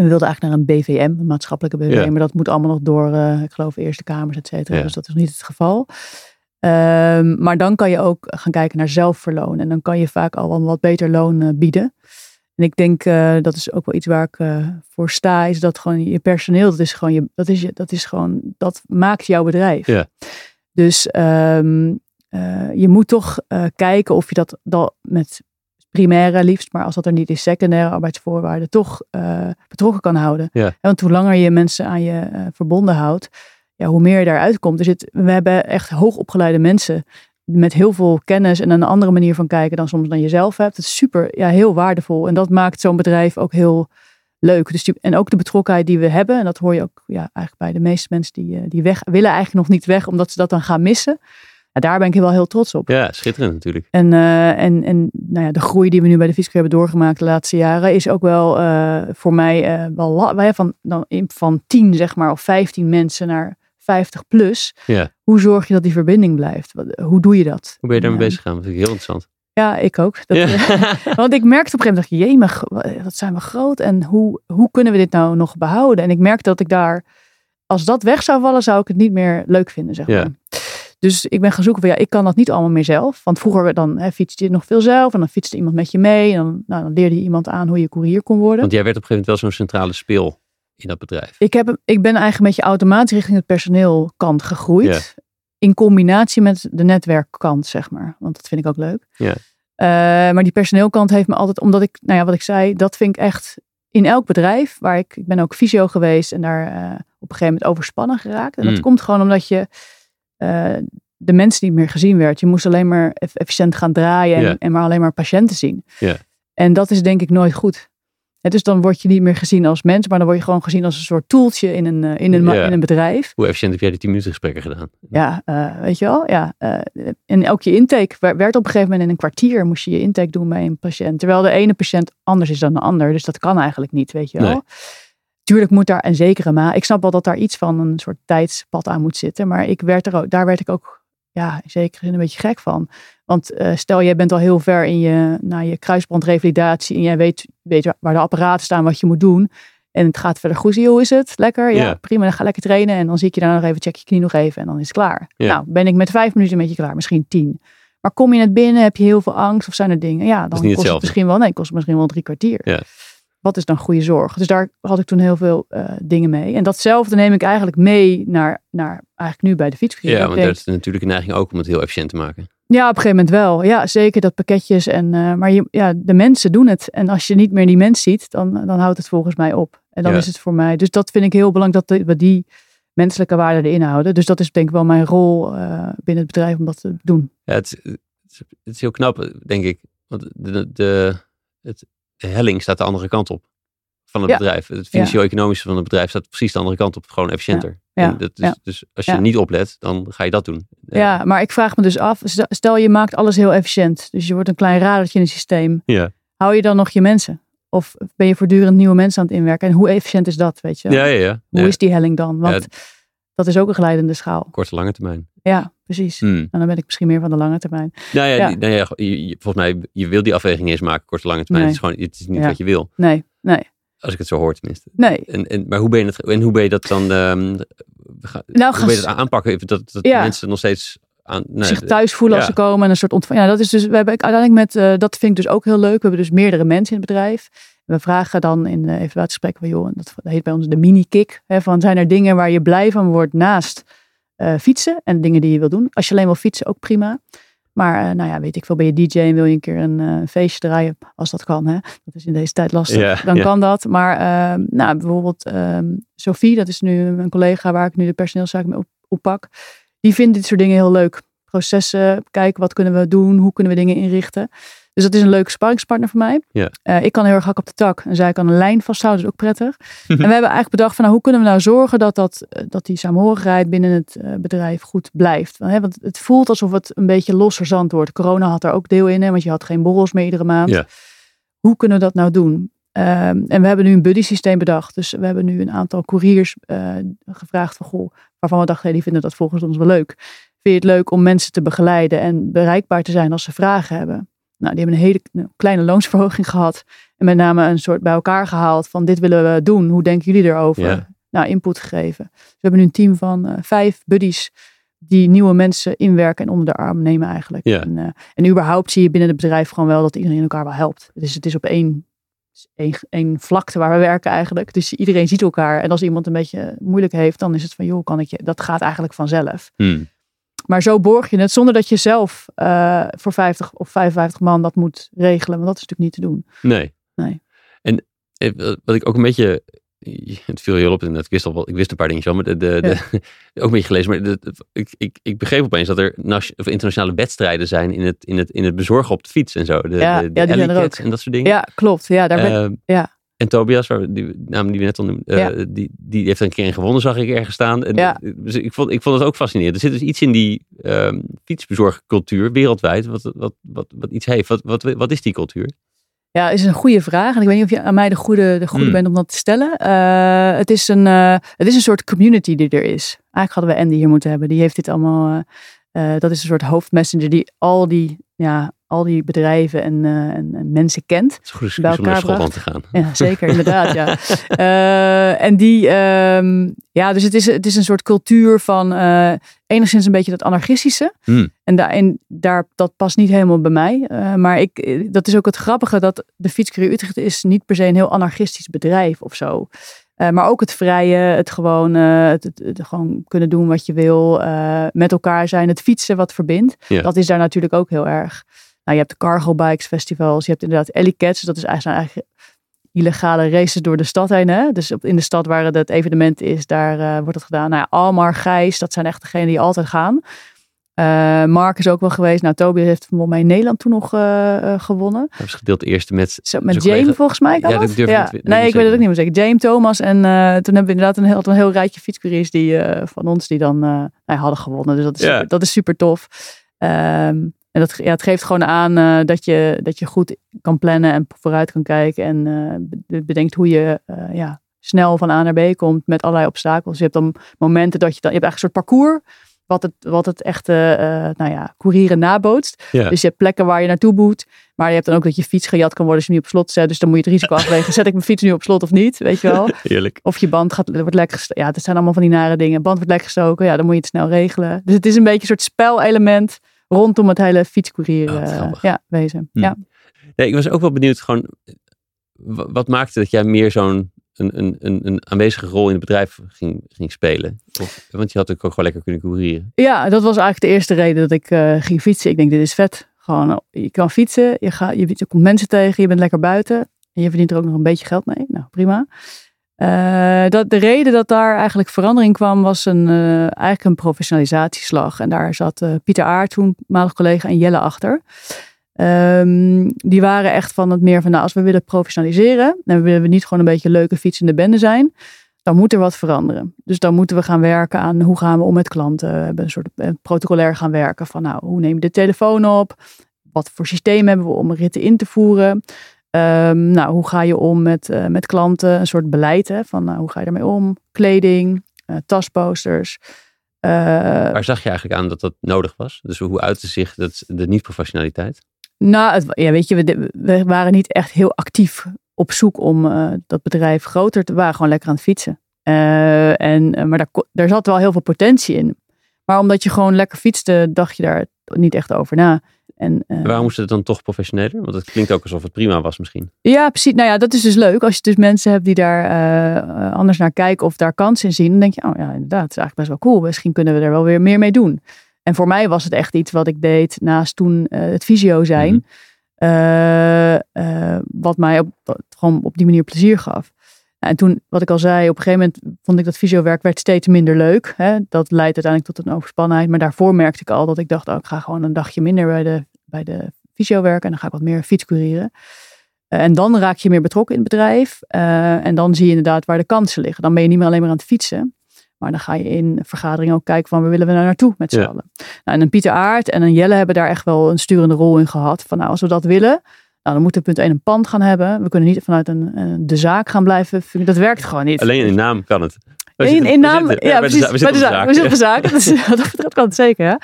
En we wilden eigenlijk naar een BVM, een maatschappelijke BVM. Ja. Maar dat moet allemaal nog door, eh, ik geloof, Eerste Kamers, et cetera. Ja. Dus dat is niet het geval. Ehm, maar dan kan je ook gaan kijken naar zelfverloon. En dan kan je vaak al een wat beter loon eh, bieden. En ik denk, uh, dat is ook wel iets waar ik uh, voor sta, is dat gewoon je personeel, dat is gewoon, je, dat is, dat is gewoon, dat maakt jouw bedrijf. Ja. Dus um, uh, je moet toch kijken of je dat, dat met primaire liefst, maar als dat er niet is, secundaire arbeidsvoorwaarden, toch betrokken kan houden. Ja. Want hoe langer je mensen aan je verbonden houdt, ja, hoe meer je daaruit komt. Er zit, we hebben echt hoogopgeleide mensen met heel veel kennis en een andere manier van kijken dan soms dan jezelf hebt. Het is super, ja, heel waardevol. En dat maakt zo'n bedrijf ook heel leuk. Dus die, en ook de betrokkenheid die we hebben. En dat hoor je ook ja, eigenlijk bij de meeste mensen die, eh, die weg willen eigenlijk nog niet weg, omdat ze dat dan gaan missen. Ja, daar ben ik wel heel trots op. Ja, schitterend natuurlijk. En, uh, en, en nou ja, de groei die we nu bij de Fisker hebben doorgemaakt de laatste jaren is ook wel uh, voor mij uh, wel van, dan, van 10 zeg maar of 15 mensen naar 50 plus. Ja. Hoe zorg je dat die verbinding blijft? Hoe doe je dat? Hoe ben je daarmee bezig gegaan? Dat vind ik heel interessant. Ja, ik ook. Dat, ja. want ik merkte op een gegeven moment, jee, dat zijn we groot. En hoe, hoe kunnen we dit nou nog behouden? En ik merkte dat ik daar, als dat weg zou vallen, zou ik het niet meer leuk vinden, zeg maar. Ja. Dus ik ben gaan zoeken van ja, ik kan dat niet allemaal meer zelf. Want vroeger dan hè, fietste je nog veel zelf en dan fietste iemand met je mee. En dan, nou, dan leerde je iemand aan hoe je koerier kon worden. Want jij werd op een gegeven moment wel zo'n centrale speel in dat bedrijf? Ik, heb, ik ben eigenlijk een beetje automatisch richting het personeelkant gegroeid. Ja. In combinatie met de netwerkkant, zeg maar. Want dat vind ik ook leuk. Ja. Uh, maar die personeelkant heeft me altijd, omdat ik, nou ja, wat ik zei, dat vind ik echt in elk bedrijf waar ik, ik ben ook fysio geweest en daar uh, op een gegeven moment overspannen geraakt. En dat Mm. komt gewoon omdat je uh, de mensen niet meer gezien werd. Je moest alleen maar eff- efficiënt gaan draaien en, en maar alleen maar patiënten zien. Ja. En dat is denk ik nooit goed. Hè, dus dan word je niet meer gezien als mens, maar dan word je gewoon gezien als een soort toeltje in een, eh, in een, Ja. in een bedrijf. Hoe efficiënt heb jij die 10 minuten gesprekken gedaan? Ja, eh, weet je wel. Ja, en ook je intake wer- werd op een gegeven moment in een kwartier moest je je intake doen bij een patiënt. Terwijl de ene patiënt anders is dan de ander. Dus dat kan eigenlijk niet, weet je wel. Nee. Tuurlijk moet daar een zekere ma. Ik snap wel dat daar iets van een soort tijdspad aan moet zitten. Maar ik werd er ook, daar werd ik ook ja, in zekere zin een beetje gek van. Want eh, stel, jij bent al heel ver in je, naar je kruisbandrevalidatie. En jij weet, weet waar de apparaten staan, wat je moet doen. En het gaat verder goed. Hoe is het? Lekker? Ja, prima. Dan ga lekker trainen. En dan zie ik je daar nog even, check je knie nog even. En dan is het klaar. Nou, ben ik met vijf minuten met je klaar. Misschien tien. Maar kom je net binnen, heb je heel veel angst of zijn er dingen? Ja, dan kost het misschien wel, nee, kost het misschien wel drie kwartier. Ja. Wat is dan goede zorg? Dus daar had ik toen heel veel eh, dingen mee. En datzelfde neem ik eigenlijk mee naar, naar eigenlijk nu bij de fietscursus. Ja, want daar is natuurlijk een neiging ook om het heel efficiënt te maken. ja, op een gegeven moment wel. Ja, zeker dat pakketjes. En, eh, maar je, ja, de mensen doen het. En als je niet meer die mens ziet, dan, dan houdt het volgens mij op. En dan Ja. is het voor mij. Dus dat vind ik heel belangrijk dat we die menselijke waarden erin houden. Dus dat is denk ik wel mijn rol eh, binnen het bedrijf om dat te doen. Ja, het, is- het, heel knap, denk ik. Want de, de, de, het, de helling staat de andere kant op van het Ja. bedrijf. Het financieel-economische van het bedrijf staat precies de andere kant op. Gewoon efficiënter. Ja. Dat is. Dus als je Ja. niet oplet, dan ga je dat doen. Ja, maar ik vraag me dus af. stel- je maakt alles heel efficiënt. Dus je wordt een klein radertje in het systeem. Ja, Hou je dan nog je mensen? Of ben je voortdurend nieuwe mensen aan het inwerken? En hoe efficiënt is dat, weet je ja, ja. ja. Hoe is die helling dan? Want dat is ook een glijdende schaal. Korte, lange termijn. Ja, precies. Hmm. En dan ben ik misschien meer van de lange termijn. Nou ja, Ja. nou ja volgens mij, je wil die afweging eens maken, korte, lange termijn. Nee. Het is gewoon, het is niet Ja. wat je wil. Nee, nee, Als ik het zo hoor tenminste. nee. En, en, maar hoe ben je het, en hoe ben je dat dan, ehm, ga- Nou, hoe ben je dat aanpakken? Dat, dat Ja. mensen nog steeds aan, nee, zich thuis voelen als ze komen en een soort ontvang. Ja, dat is dus. We hebben uiteindelijk met. eh, dat vind ik dus ook heel leuk. We hebben dus meerdere mensen in het bedrijf. We vragen dan in de evaluatiegesprekken van joh, dat heet bij ons de mini-kick. Hè, van zijn er dingen waar je blij van wordt naast eh, fietsen en dingen die je wil doen. Als je alleen wil fietsen, ook prima. Maar eh, nou ja, weet ik veel, ben je DJ en wil je een keer een eh, feestje draaien, als dat kan. Hè? Dat is in deze tijd lastig. Dan kan dat. Maar nou, bijvoorbeeld ehm, Sophie, dat is nu een collega waar ik nu de personeelszaak mee op, oppak. Die vindt dit soort dingen heel leuk. Processen, kijken wat kunnen we doen, hoe kunnen we dingen inrichten. Dus dat is een leuke sparringspartner voor mij. Ja. Eh, ik kan heel erg hak op de tak en zij kan een lijn vasthouden, dat is ook prettig. en we hebben eigenlijk bedacht van nou, hoe kunnen we nou zorgen dat, dat, eh, dat die saamhorigheid binnen het eh, bedrijf goed blijft. Want, hè, want het voelt alsof het een beetje losser zand wordt. Corona had er ook deel in, hè, want je had geen borrels meer iedere maand. Ja. Hoe kunnen we dat nou doen? Ehm, en we hebben nu een buddy systeem bedacht. Dus we hebben nu een aantal couriers gevraagd van goh, waarvan we dachten, hey, die vinden dat volgens ons wel leuk. Vind je het leuk om mensen te begeleiden en bereikbaar te zijn als ze vragen hebben? Nou, die hebben een hele kleine loonsverhoging gehad. En met name een soort bij elkaar gehaald van dit willen we doen. Hoe denken jullie erover? Ja. Nou, input gegeven. Dus we hebben nu een team van eh, vijf buddies die nieuwe mensen inwerken en onder de arm nemen eigenlijk. Ja. En, eh, en überhaupt zie je binnen het bedrijf gewoon wel dat iedereen elkaar wel helpt. Dus het is op één één, één vlakte waar we werken eigenlijk. Dus iedereen ziet elkaar. En als iemand een beetje moeilijk heeft, dan is het van, joh, kan ik je... Dat gaat eigenlijk vanzelf. Hmm. Maar zo borg je het zonder dat je zelf eh, voor 50 of 55 man dat moet regelen. Want dat is natuurlijk niet te doen. Nee. Nee. En eh, wat ik ook een beetje het viel heel op inderdaad. Ik wist al wel, ik wist een paar dingen zo, maar de, de, de ook een beetje gelezen. Maar de, ik, ik, ik begreep opeens dat er of internationale wedstrijden zijn in het, in, het, in het bezorgen op de fiets en zo. De, ja, ja, die zijn er ook. en dat soort dingen. Ja, klopt. Ja, daar ben, Ehm, ja. En Tobias, waar, die naam die we net al noemden, eh, die, die heeft er een keer in gewonnen, zag ik ergens staan. En, Ja. dus ik, vond, ik vond het ook fascinerend. Er zit dus iets in die ehm fietsbezorgcultuur wereldwijd, wat, wat, wat, wat iets heeft. Wat, wat, wat is die cultuur? Ja, is een goede vraag. En ik weet niet of je aan mij de goede, de goede Hmm. bent om dat te stellen. Eh, het, is een, eh, het is een soort community die er is. Eigenlijk hadden we Andy hier moeten hebben. Die heeft dit allemaal. eh, eh, dat is een soort hoofdmessenger die al die, ja, al die bedrijven en, eh, en, en mensen kent. Het is een goede Bij om naar elkaar Schotland te gaan. Ja, zeker, inderdaad. Ja. Eh, en die, ehm, ja, dus het is, het is een soort cultuur van enigszins een beetje dat anarchistische. Hmm. En, daar, en daar, dat past niet helemaal bij mij. Maar ik, dat is ook het grappige dat de Fietscourier Utrecht is niet per se een heel anarchistisch bedrijf of zo. Eh, maar ook het vrije, het gewoon, eh, het, het- het gewoon kunnen doen wat je wil, eh, met elkaar zijn, het fietsen wat verbindt. Ja. Dat is daar natuurlijk ook heel erg. Nou, je hebt de Cargo Bikes festivals, je hebt inderdaad Ellie Cats, dat is eigenlijk, eigenlijk illegale races door de stad heen. Hè? Dus op, in de stad waar het evenement is, daar wordt het gedaan. Nou ja, Almar, Gijs, dat zijn echt degenen die altijd gaan. Eh, Mark is ook wel geweest. Nou, Tobias heeft volgens mij in Nederland toen nog eh, eh, gewonnen. Hij was gedeeld eerste met Zo, met collega- volgens mij kan Ja, dat het? durf ik niet- weet ik Nee, niet ik weet het ook niet meer zeker. James, Thomas en toen hebben we inderdaad een heel, een heel rijtje fietscouriers die, van ons die dan nou, hadden gewonnen. Dus dat is, Ja. super, dat is super tof. Ehm, en dat, ja, het geeft gewoon aan dat, je, dat je goed kan plannen en vooruit kan kijken. En be- bedenkt hoe je ja, snel van A naar B komt met allerlei obstakels. Je hebt dan momenten dat je dan, je hebt eigenlijk een soort parcours. Wat het, wat het echte, eh nou ja, courieren nabootst. Ja. Dus je hebt plekken waar je naartoe moet. Maar je hebt dan ook dat je fiets gejat kan worden als je niet op slot zet. Dus dan moet je het risico afwegen. Zet ik mijn fiets nu op slot of niet? Weet je wel? Heerlijk. Of je band gaat, wordt lek gestoken. Ja, dat zijn allemaal van die nare dingen. Band wordt lek gestoken. Ja, dan moet je het snel regelen. Dus het is een beetje een soort spelelement rondom het hele fietscourier Oh, eh, ja, wezen. Hm. Ja. Nee, ik was ook wel benieuwd, gewoon, wa- wat maakte dat jij meer zo'n een, een, een, aanwezige rol in het bedrijf ging, ging spelen? Of, want je had ook gewoon lekker kunnen courieren. ja, dat was eigenlijk de eerste reden dat ik eh, ging fietsen. Ik denk, dit is vet. Gewoon, eh, je kan fietsen. Je, gaat, je, je komt mensen tegen. Je bent lekker buiten. En je verdient er ook nog een beetje geld mee. Nou, prima. Eh, dat, de reden dat daar eigenlijk verandering kwam, was een, eh, eigenlijk een professionalisatieslag. En daar zat Pieter Aert, toen malig collega, en Jelle achter. Ehm, die waren echt van het meer van, nou, als we willen professionaliseren, en we willen niet gewoon een beetje leuke fietsende bende zijn, dan moet er wat veranderen. Dus dan moeten we gaan werken aan hoe gaan we om met klanten. We hebben een soort eh, protocolair gaan werken van, nou, hoe neem je de telefoon op? Wat voor systeem hebben we om ritten in te voeren? Ehm, nou, hoe ga je om met, eh, met klanten? Een soort beleid hè, van nou, hoe ga je ermee om? Kleding, eh, tasposters. Waar zag je eigenlijk aan dat dat nodig was? Dus hoe uitte zich dat, de niet-professionaliteit? Nou, het, ja, weet je, we, we waren niet echt heel actief op zoek om eh, dat bedrijf groter te... We waren gewoon lekker aan het fietsen. Eh, en, eh, maar daar, daar zat wel heel veel potentie in. Maar omdat je gewoon lekker fietste, dacht je daar niet echt over na. En, eh, Waarom moest het dan toch professioneler? Want het klinkt ook alsof het prima was misschien. Ja, precies. Nou ja, dat is dus leuk. Als je dus mensen hebt die daar anders naar kijken of daar kans in zien, dan denk je, oh ja, inderdaad, het is eigenlijk best wel cool. Misschien kunnen we er wel weer meer mee doen. En voor mij was het echt iets wat ik deed naast toen eh, het visio zijn. Mhm. eh, eh, wat mij op, gewoon op die manier plezier gaf. Nou, En toen, wat ik al zei, op een gegeven moment vond ik dat fysiowerk werd steeds minder leuk. Hè? Dat leidt uiteindelijk tot een overspannenheid. Maar daarvoor merkte ik al dat ik dacht, oh, ik ga gewoon een dagje minder bij de, bij de fysio werken. En dan ga ik wat meer fietscourieren. Eh, en dan raak je meer betrokken in het bedrijf. En dan zie je inderdaad waar de kansen liggen. Dan ben je niet meer alleen maar aan het fietsen. Maar dan ga je in vergaderingen ook kijken van waar willen we nou naartoe met z'n Ja. allen. Nou, en een Pieter Aert en een Jelle hebben daar echt wel een sturende rol in gehad. Van nou, als we dat willen, nou, dan moeten we punt 1 een pand gaan hebben. We kunnen niet vanuit een, de zaak gaan blijven. Dat werkt gewoon niet. Alleen in naam kan het. We In, in naam, ja, precies. we zitten We zitten op. Dus, wat dat betreft kan het zeker. Ja.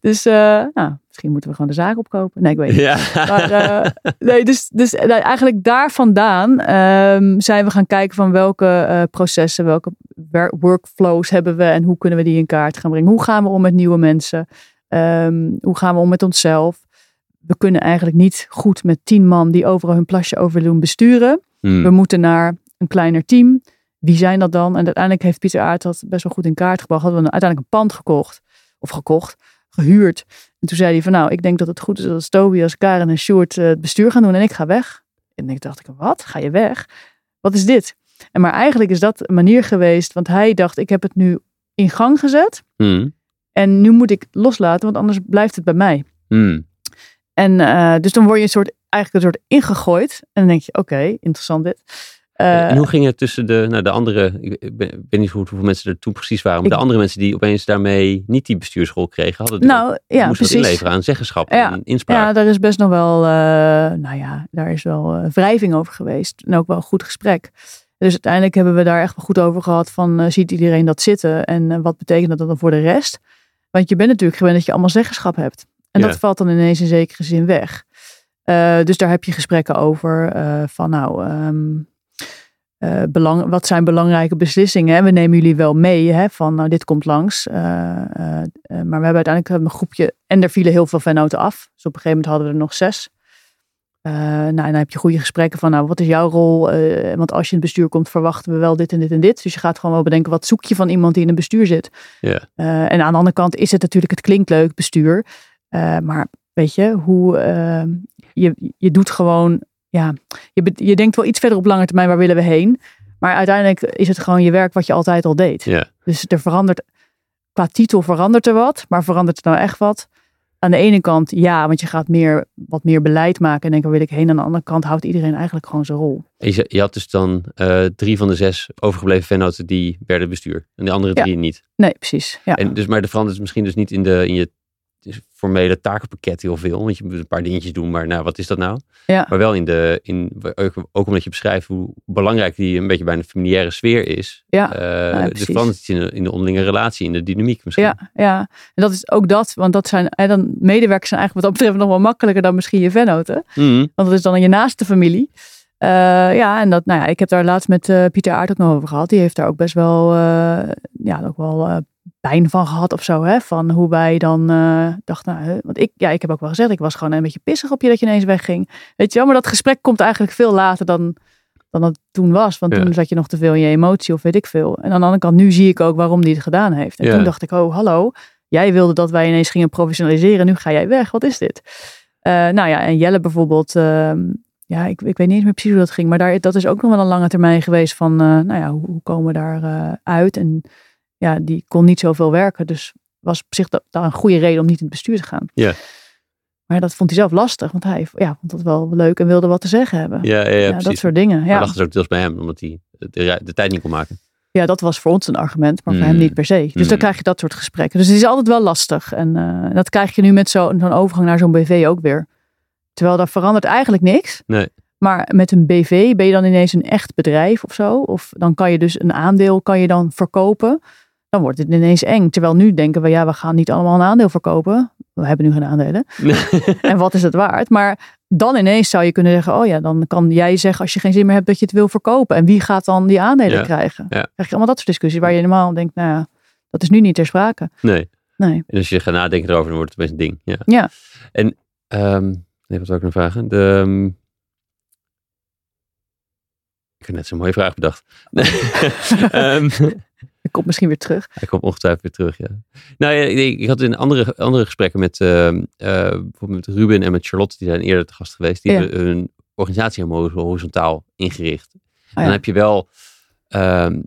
Dus nou, misschien moeten we gewoon de zaak opkopen. Nee, ik weet het niet. Ja. Maar, eh, nee, dus, dus eh, nou, eigenlijk daar vandaan ehm, zijn we gaan kijken van welke eh, processen, welke workflows hebben we en hoe kunnen we die in kaart gaan brengen. Hoe gaan we om met nieuwe mensen? Ehm, hoe gaan we om met onszelf? we kunnen eigenlijk niet goed met tien man die overal hun plasje over doen besturen. Hmm. We moeten naar een kleiner team. Wie zijn dat dan? En uiteindelijk heeft Pieter Aert dat best wel goed in kaart gebracht. Hadden we uiteindelijk een pand gekocht. Of gekocht, gehuurd. En toen zei hij van nou, ik denk dat het goed is dat Tobias, Karen en Sjoerd eh, het bestuur gaan doen. En ik ga weg. En ik dacht ik, wat? Ga je weg? Wat is dit? En maar eigenlijk is dat een manier geweest. Want hij dacht, ik heb het nu in gang gezet. Hmm. En nu moet ik loslaten, want anders blijft het bij mij. Hmm. En eh, dus dan word je een soort, eigenlijk een soort ingegooid. En dan denk je, oké, interessant dit. Eh, en hoe ging het tussen de, nou, de andere, ik ben, niet hoe- hoeveel mensen er toen precies waren, maar Ik- de andere mensen die opeens daarmee niet die bestuursrol kregen, hadden nou, ja, moesten precies. inleveren aan zeggenschap Ja, en inspraak. Ja, daar is best nog wel, eh, nou ja, daar is wel eh, wrijving over geweest. En ook wel een goed gesprek. Dus uiteindelijk hebben we daar echt wel goed over gehad van, eh, ziet iedereen dat zitten? En eh, wat betekent dat dan voor de rest? Want je bent natuurlijk gewend dat je allemaal zeggenschap hebt. En Ja. dat valt dan ineens in zekere zin weg. Eh, dus daar heb je gesprekken over eh, van nou, ehm, eh, belang, wat zijn belangrijke beslissingen? hè? We nemen jullie wel mee hè, van nou, dit komt langs. Eh, eh, maar we hebben uiteindelijk een groepje en er vielen heel veel vennoten af. Dus op een gegeven moment hadden we er nog zes. Nou, en dan heb je goede gesprekken van, nou, wat is jouw rol? Want als je in het bestuur komt, verwachten we wel dit en dit en dit. Dus je gaat gewoon wel bedenken, wat zoek je van iemand die in een bestuur zit? En aan de andere kant is het natuurlijk, het klinkt leuk, bestuur. Maar weet je, hoe, je, je doet gewoon, ja, je, je denkt wel iets verder op lange termijn, waar willen we heen? Maar uiteindelijk is het gewoon je werk wat je altijd al deed. Ja. Dus er verandert, qua titel verandert er wat, maar verandert er nou echt wat? Aan de ene kant ja, want je gaat meer, wat meer beleid maken en denken waar wil ik heen. Aan de andere kant houdt iedereen eigenlijk gewoon zijn rol. Je, je had dus dan eh, drie van de zes overgebleven vennoten die werden bestuur. En de andere Ja. drie niet. Nee, precies. Ja. En dus, maar de verandert is misschien dus niet in, de, in je formele takenpakket heel veel. Want je moet een paar dingetjes doen, maar nou, wat is dat nou? Ja. Maar wel in de, in, ook, ook omdat je beschrijft hoe belangrijk die een beetje bij een familiaire sfeer is. Ja, ja, dus verandert iets in de, in de onderlinge relatie, in de dynamiek misschien. Ja, ja, en dat is ook dat, want dat zijn, en dan medewerkers zijn eigenlijk wat dat betreft nog wel makkelijker dan misschien je vennoten. Mhm. Want dat is dan je naaste familie. Eh, ja, en dat, nou ja, ik heb daar laatst met eh, Pieter Aert ook nog over gehad. Die heeft daar ook best wel, ja, ook wel pijn van gehad of zo. Hè? Van hoe wij dan eh, dachten, nou, want ik, ja, ik heb ook wel gezegd, ik was gewoon een beetje pissig op je dat je ineens wegging. Weet je wel, maar dat gesprek komt eigenlijk veel later dan, dan het toen was. Want Ja. toen zat je nog te veel in je emotie of weet ik veel. En aan de andere kant, nu zie ik ook waarom die het gedaan heeft. En Ja. toen dacht ik, oh, hallo, jij wilde dat wij ineens gingen professionaliseren. Nu ga jij weg, wat is dit? Eh, nou ja, en Jelle bijvoorbeeld, ehm, ja, ik, ik weet niet eens meer precies hoe dat ging, maar daar, dat is ook nog wel een lange termijn geweest van, eh, nou ja, hoe, hoe komen we daar uit? En ja, die kon niet zoveel werken, dus was op zich da- daar een goede reden om niet in het bestuur te gaan. Ja. Maar dat vond hij zelf lastig, want hij ja, vond dat wel leuk en wilde wat te zeggen hebben. Ja, ja, ja, Ja, precies. dat soort dingen. Maar Ja. lag dus ook deels bij hem, omdat hij de, de tijd niet kon maken. ja, dat was voor ons een argument, maar voor hem Mm. niet per se. Dus Mm. dan krijg je dat soort gesprekken. Dus het is altijd wel lastig. En eh, dat krijg je nu met zo- zo'n overgang naar zo'n BV ook weer. Terwijl daar verandert eigenlijk niks. Nee. Maar met een BV ben je dan ineens een echt bedrijf of zo. Of dan kan je dus een aandeel kan je dan verkopen. Dan wordt het ineens eng. Terwijl nu denken we, ja, we gaan niet allemaal een aandeel verkopen. We hebben nu geen aandelen. en wat is het waard? Maar dan ineens zou je kunnen zeggen, oh ja, dan kan jij zeggen als je geen zin meer hebt dat je het wil verkopen. En wie gaat dan die aandelen Ja, krijgen? ja. Krijg je allemaal dat soort discussies waar je normaal denkt, nou ja, dat is nu niet ter sprake. nee. Nee. En als je gaat nadenken erover, dan wordt het best een ding. Ja. Ja. En, ehm, nee, wat wil ik nog vragen? De, ehm, ik heb net zo'n mooie vraag bedacht. Ehm, Ik kom misschien weer terug. hij komt ongetwijfeld weer terug, ja. Nou ja, ik, ik had in andere, andere gesprekken met, ehm, eh, bijvoorbeeld met Ruben en met Charlotte, die zijn eerder te gast geweest. Die Ja. hebben hun organisatie helemaal horizontaal ingericht. ja. Dan heb je wel ehm,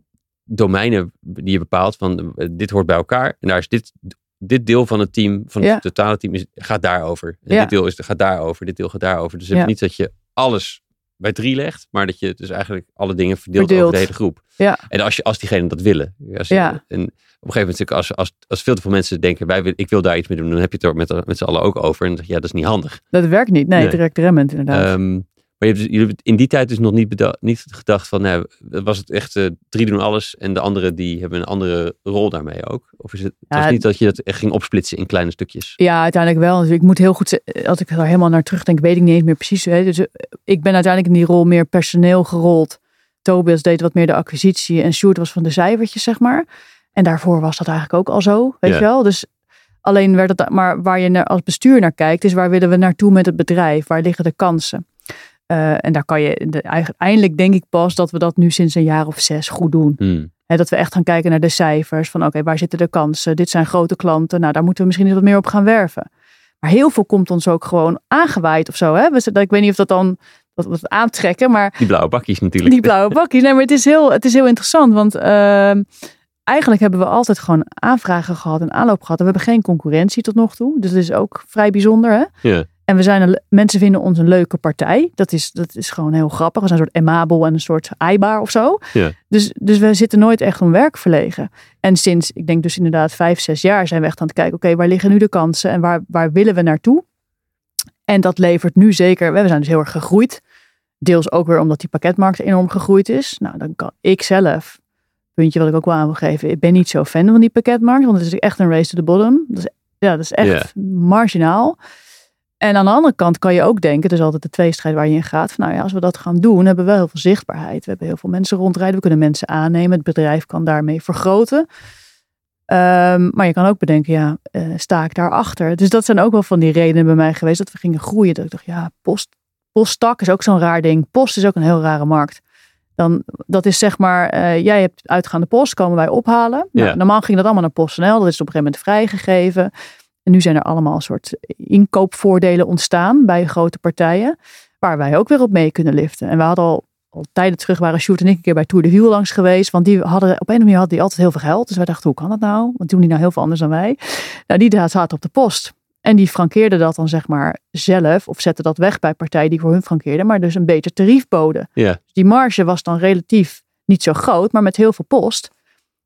domeinen die je bepaalt van eh, dit hoort bij elkaar. En daar is dit, dit deel van het team, van het Ja. totale team, is, gaat daarover. En Ja. dit deel is, gaat daarover, dit deel gaat daarover. Dus het Ja. is niet dat je alles bij drie legt, maar dat je dus eigenlijk alle dingen verdeelt Verdeelt. over de hele groep. Ja. En als, je, als diegenen dat willen. Als je- Ja. En op een gegeven moment, natuurlijk, als, als, als veel te veel mensen denken, wij, wil- ik wil daar iets mee doen, dan heb je het er met, met z'n allen ook over. En dan zeg je, ja, dat is niet handig. Dat werkt niet. Nee, Nee. direct remmend inderdaad. Ehm, maar je hebt, dus- jullie hebben in die tijd dus nog niet, gedacht van, nou, was het echt eh, drie doen alles en de anderen die hebben een andere rol daarmee ook? Of is het, het Ja, was niet dat je dat echt ging opsplitsen in kleine stukjes? Ja, uiteindelijk wel. Dus ik moet heel goed, als ik er helemaal naar terugdenk, weet ik niet eens meer precies. Hè. Dus eh, ik ben uiteindelijk in die rol meer personeel gerold. Tobias deed wat meer de acquisitie en Sjoerd was van de cijfertjes, zeg maar. En daarvoor was dat eigenlijk ook al zo, weet Ja. je wel. Dus Alleen werd het, maar waar je naar, als bestuur naar kijkt, is waar willen we naartoe met het bedrijf? Waar liggen de kansen? Uh, en daar kan je, de, eindelijk denk ik pas dat we dat nu sinds een jaar of zes goed doen. Hmm. He, dat we echt gaan kijken naar de cijfers. Van oké, waar zitten de kansen? Dit zijn grote klanten. Nou, daar moeten we misschien wat meer op gaan werven. Maar heel veel komt ons ook gewoon aangewaaid of zo. Hè? Ik weet niet of dat dan wat, wat aantrekken, maar... Die blauwe bakjes natuurlijk. Die blauwe bakjes. Nee, maar het is heel, het is heel interessant. Want uh, eigenlijk hebben we altijd gewoon aanvragen gehad en aanloop gehad. En we hebben geen concurrentie tot nog toe. Dus dat is ook vrij bijzonder. Hè? Ja. En we zijn een, mensen vinden ons een leuke partij. Dat is, dat is gewoon heel grappig. We zijn een soort emabel en een soort eibaar of zo. Ja. Dus, dus we zitten nooit echt om werk verlegen. En sinds, ik denk dus inderdaad vijf, zes jaar zijn we echt aan het kijken. Oké, waar liggen nu de kansen en waar, waar willen we naartoe? En dat levert nu zeker, we zijn dus heel erg gegroeid. Deels ook weer omdat die pakketmarkt enorm gegroeid is. Nou, dan kan ik zelf, puntje wat ik ook wel aan wil geven. Ik ben niet zo fan van die pakketmarkt. Want het is echt een race to the bottom. Dat is, ja, dat is echt marginaal. En aan de andere kant kan je ook denken, het is altijd de tweestrijd waar je in gaat. Van, nou ja, als we dat gaan doen, hebben we wel heel veel zichtbaarheid. We hebben heel veel mensen rondrijden, we kunnen mensen aannemen. Het bedrijf kan daarmee vergroten. Ehm, maar je kan ook bedenken, ja, uh, sta ik daarachter? Dus dat zijn ook wel van die redenen bij mij geweest dat we gingen groeien. Dat ik dacht, ja, post, posttak is ook zo'n raar ding. Post is ook een heel rare markt. Dan, dat is zeg maar, uh, jij hebt uitgaande post, komen wij ophalen. Nou, Ja. Normaal ging dat allemaal naar PostNL, dat is op een gegeven moment vrijgegeven. En nu zijn er allemaal een soort inkoopvoordelen ontstaan bij grote partijen, waar wij ook weer op mee kunnen liften. En we hadden al, al tijden terug, waren Sjoerd en ik een keer bij Tour de Wiel langs geweest, want die hadden, op een of andere manier hadden die altijd heel veel geld. Dus wij dachten, hoe kan dat nou? Want doen die nou heel veel anders dan wij? Nou, die zaten op de post. En die frankeerden dat dan zeg maar zelf, of zetten dat weg bij partijen die voor hun frankeerden, maar dus een beter tarief boden. Dus die marge was dan relatief niet zo groot, maar met heel veel post.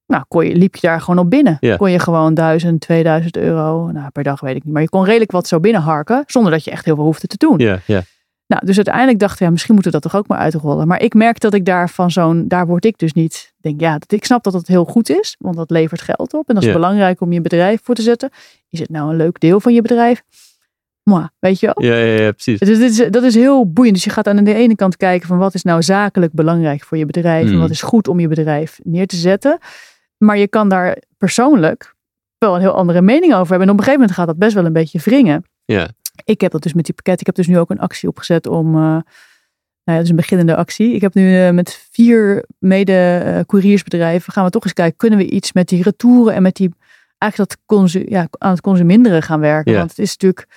Nou, kon je, liep je daar gewoon op binnen. Ja. Kon je gewoon 1000, 2000 euro, nou per dag weet ik niet, maar je kon redelijk wat zo binnenharken, zonder dat je echt heel veel hoefde te doen. Ja, ja. Nou, dus uiteindelijk dachten we, ja, misschien moeten we dat toch ook maar uitrollen. Maar ik merk dat ik daar van zo'n, daar word ik dus niet, denk ja, dat, ik snap dat het heel goed is, want dat levert geld op. En dat is Ja. belangrijk om je bedrijf voor te zetten. Is het nou een leuk deel van je bedrijf? Moi, weet je wel? Ja, ja, ja, precies. Dus dit is, dat is heel boeiend. Dus je gaat aan de ene kant kijken van wat is nou zakelijk belangrijk voor je bedrijf. En Hmm. wat is goed om je bedrijf neer te zetten. Maar je kan daar persoonlijk wel een heel andere mening over hebben. En op een gegeven moment gaat dat best wel een beetje wringen. Ja. Ik heb dat dus met die pakket. Ik heb dus nu ook een actie opgezet om. eh, nou ja, dat is een beginnende actie. Ik heb nu eh, met vier mede-couriersbedrijven. gaan we toch eens kijken. Kunnen we iets met die retouren en met die. eigenlijk dat consu, ja, aan het consuminderen gaan werken. Ja. Want het is natuurlijk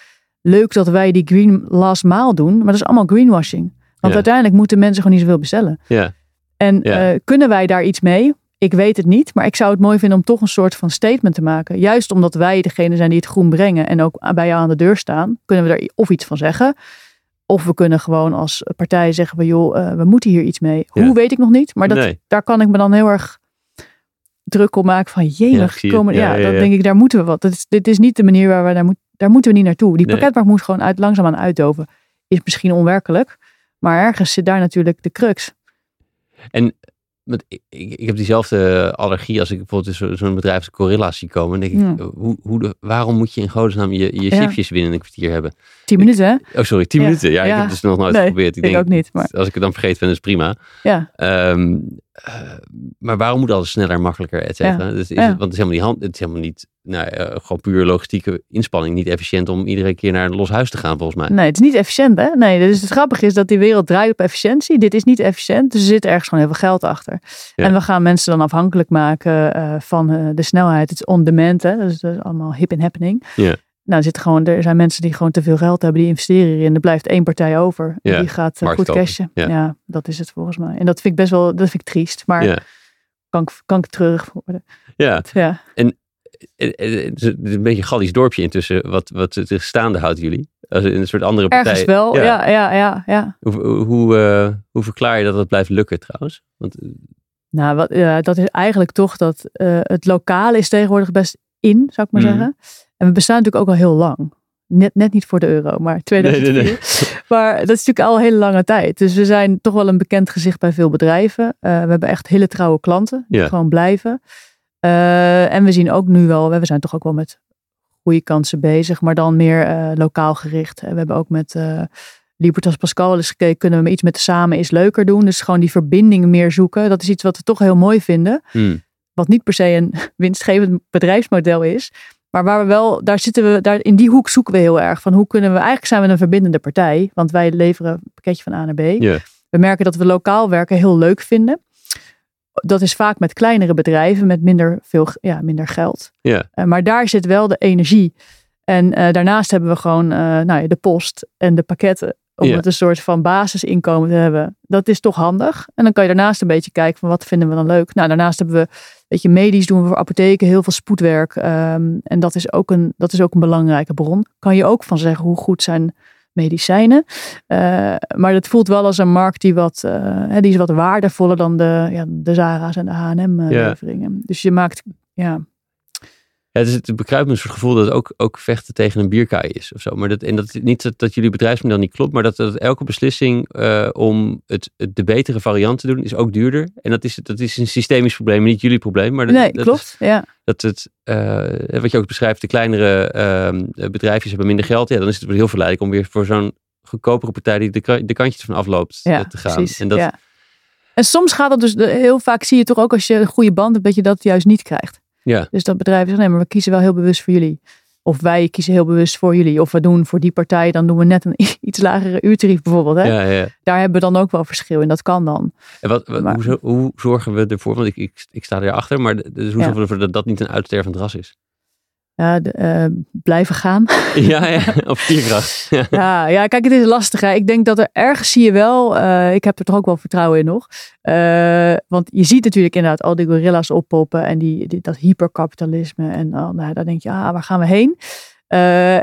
leuk dat wij die green last maal doen. Maar dat is allemaal greenwashing. Want uiteindelijk moeten mensen gewoon niet zoveel bestellen. Ja. En eh, kunnen wij daar iets mee? Ik weet het niet, maar ik zou het mooi vinden om toch een soort van statement te maken. Juist omdat wij degene zijn die het groen brengen en ook bij jou aan de deur staan, kunnen we daar of iets van zeggen. Of we kunnen gewoon als partij zeggen van joh, eh, we moeten hier iets mee. Ja. Hoe weet ik nog niet, maar dat, Nee. daar kan ik me dan heel erg druk op maken van Ja, jemig, het. komen, Ja, ja, ja, dan ja. denk ik daar moeten we wat. Dat is, dit is niet de manier waar we daar, moet, daar moeten we niet naartoe. Die Nee. pakketmarkt moet gewoon uit, langzaamaan uitdoven. Is misschien onwerkelijk, maar ergens zit daar natuurlijk de crux. Want ik, ik, ik heb diezelfde allergie als ik bijvoorbeeld zo- zo'n bedrijf als Gorilla zie komen. Dan denk ik, Ja. hoe, hoe de, waarom moet je in godesnaam je, je Ja. chipjes binnen een kwartier hebben? Tien minuten, hè? Oh, sorry, tien Ja. minuten. Ja, ik heb het dus nog nooit Nee, geprobeerd. Ik, ook niet, maar Als ik het dan vergeet ben, is prima. ja. Ehm, eh, maar waarom moet alles sneller, makkelijker, et cetera? Dus is Ja. het, want het is helemaal niet, hand, het is helemaal niet nou, eh, gewoon puur logistieke inspanning. Niet efficiënt om iedere keer naar een los huis te gaan, volgens mij. Nee, het is niet efficiënt, hè? Nee, dus het grappige is dat die wereld draait op efficiëntie. Dit is niet efficiënt, dus er zit ergens gewoon heel veel geld achter. Ja. En we gaan mensen dan afhankelijk maken eh, van de snelheid. Het is on demand, hè? Dus dat is allemaal hip en happening. Ja. Nou, er, zitten gewoon, er zijn mensen die gewoon te veel geld hebben, die investeren hierin. Er blijft één partij over. En die gaat markt goed cashen. Ja. Ja. dat is het volgens mij. En dat vind ik best wel, dat vind ik triest. Maar kan, ik, kan ik treurig worden. Ja, Ja. Eh, het is een beetje een Gallisch dorpje intussen. Wat, wat het staande houdt jullie? Als in een soort andere partij. Ergens wel, ja, ja, ja. ja. Hoe, hoe, eh, hoe verklaar je dat het blijft lukken trouwens? Want, eh, Nou, wat, ja, dat is eigenlijk toch dat het lokale is tegenwoordig best in, zou ik maar Mhm. zeggen. En we bestaan natuurlijk ook al heel lang. Net, net niet voor de euro, maar 2004. nee, nee. Maar dat is natuurlijk al een hele lange tijd. Dus we zijn toch wel een bekend gezicht bij veel bedrijven. Eh, we hebben echt hele trouwe klanten die Ja. gewoon blijven. Eh, en we zien ook nu wel, we zijn toch ook wel met goede kansen bezig, maar dan meer eh, lokaal gericht. En we hebben ook met eh, Libertas Pascal eens gekeken, kunnen we iets met de samen is leuker doen. Dus gewoon die verbinding meer zoeken. Dat is iets wat we toch heel mooi vinden. hmm, Wat niet per se een winstgevend bedrijfsmodel is. Maar waar we wel, daar zitten we, daar, in die hoek zoeken we heel erg. Van hoe kunnen we, eigenlijk zijn we een verbindende partij. Want wij leveren een pakketje van A naar B. We merken dat we lokaal werken heel leuk vinden. Dat is vaak met kleinere bedrijven met minder, veel, ja, minder geld. Eh, maar daar zit wel de energie. En eh, daarnaast hebben we gewoon eh, nou ja, de post en de pakketten. Om Ja. het een soort van basisinkomen te hebben. Dat is toch handig. En dan kan je daarnaast een beetje kijken van wat vinden we dan leuk. Nou, daarnaast hebben we, weet je, medisch doen we voor apotheken heel veel spoedwerk. Ehm, en dat is, ook een, dat is ook een belangrijke bron. Kan je ook van zeggen hoe goed zijn medicijnen. Eh, maar het voelt wel als een markt die, wat, hè, die is wat waardevoller dan de, ja, de Zara's en de H&M eh, Ja. Dus je maakt, ja, Ja, het, is, het bekruipt me een soort gevoel dat het ook, ook vechten tegen een bierkaai is of zo. Maar dat, en dat niet dat, dat jullie bedrijfsmodel niet klopt, maar dat, dat elke beslissing eh, om het, het, de betere variant te doen is ook duurder. En dat is, dat is een systemisch probleem, niet jullie probleem. Maar dat, nee, dat klopt. Is, ja. dat het, eh, wat je ook beschrijft, de kleinere ehm, bedrijfjes hebben minder geld. Ja, dan is het wel heel verleidelijk om weer voor zo'n goedkopere partij die de, de kantjes van afloopt Ja, eh, te gaan. precies. En dat, ja. En soms gaat dat dus, heel vaak zie je toch ook als je een goede band hebt, dat je dat juist niet krijgt. Ja. Dus dat bedrijven zeggen, nee, maar we kiezen wel heel bewust voor jullie. Of wij kiezen heel bewust voor jullie. Of we doen voor die partij, dan doen we net een iets lagere uurtarief bijvoorbeeld. Hè? ja, ja. Daar hebben we dan ook wel verschil in. Dat kan dan. En wat, wat- Maar- hoe, hoe zorgen we ervoor, want ik, ik, ik sta erachter, maar dus hoe zorgen we ervoor dat dat niet een uitstervend ras is? Ja, de, eh, blijven gaan. ja, ja, op vierkracht. Ja. Ja, ja, kijk, het is lastig. Hè. Ik denk dat er ergens zie je wel, eh, ik heb er toch ook wel vertrouwen in nog. Eh, want je ziet natuurlijk inderdaad al die gorilla's oppoppen en die, die- dat hyperkapitalisme. En dan, nou, dan denk je, ah, waar gaan we heen?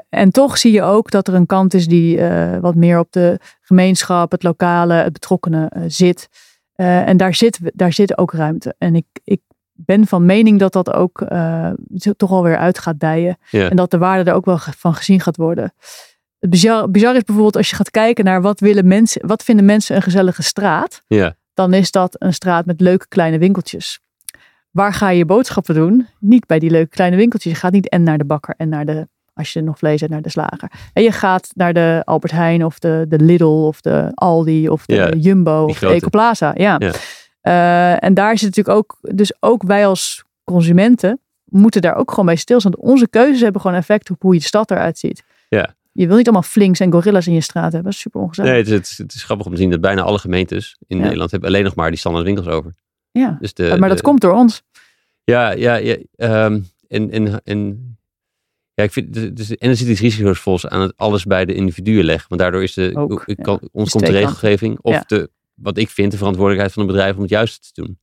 En toch zie je ook dat er een kant is die wat meer op de gemeenschap, het lokale, het betrokkenen zit. En daar zit, daar zit ook ruimte. En ik, ik ben van mening dat dat ook eh, toch alweer uit gaat dijen. Ja. En dat de waarde er ook wel van gezien gaat worden. Het bizar, bizar is bijvoorbeeld als je gaat kijken naar wat, willen mensen, wat vinden mensen een gezellige straat. Ja. Dan is dat een straat met leuke kleine winkeltjes. Waar ga je je boodschappen doen? Niet bij die leuke kleine winkeltjes. Je gaat niet en naar de bakker en naar de, als je nog vlees hebt, naar de slager. En je gaat naar de Albert Heijn of de, de Lidl of de Aldi of de Ja, Jumbo of de. Ecoplaza. Ja. Ja. Eh, en daar zit natuurlijk ook, dus ook wij als consumenten moeten daar ook gewoon bij stilstaan. Onze keuzes hebben gewoon effect op hoe je de stad eruit ziet. Ja. Je wil niet allemaal flinks en gorillas in je straat hebben. Dat is super ongezellig. Nee, het is, het, is, grappig om te zien dat bijna alle gemeentes in Ja. Nederland hebben alleen nog maar die standaard winkels over. ja. Dus de, maar dat de- komt door ons. Ja, ja, ja. ehm, en, en, en ja, ik vind, is- en er zit iets risicovols aan het alles bij de individuen leggen. Want daardoor is de, Ook, ik ja. kan, ons komt de regelgeving of Ja. de, wat ik vind, de verantwoordelijkheid van een bedrijf om het juiste te doen.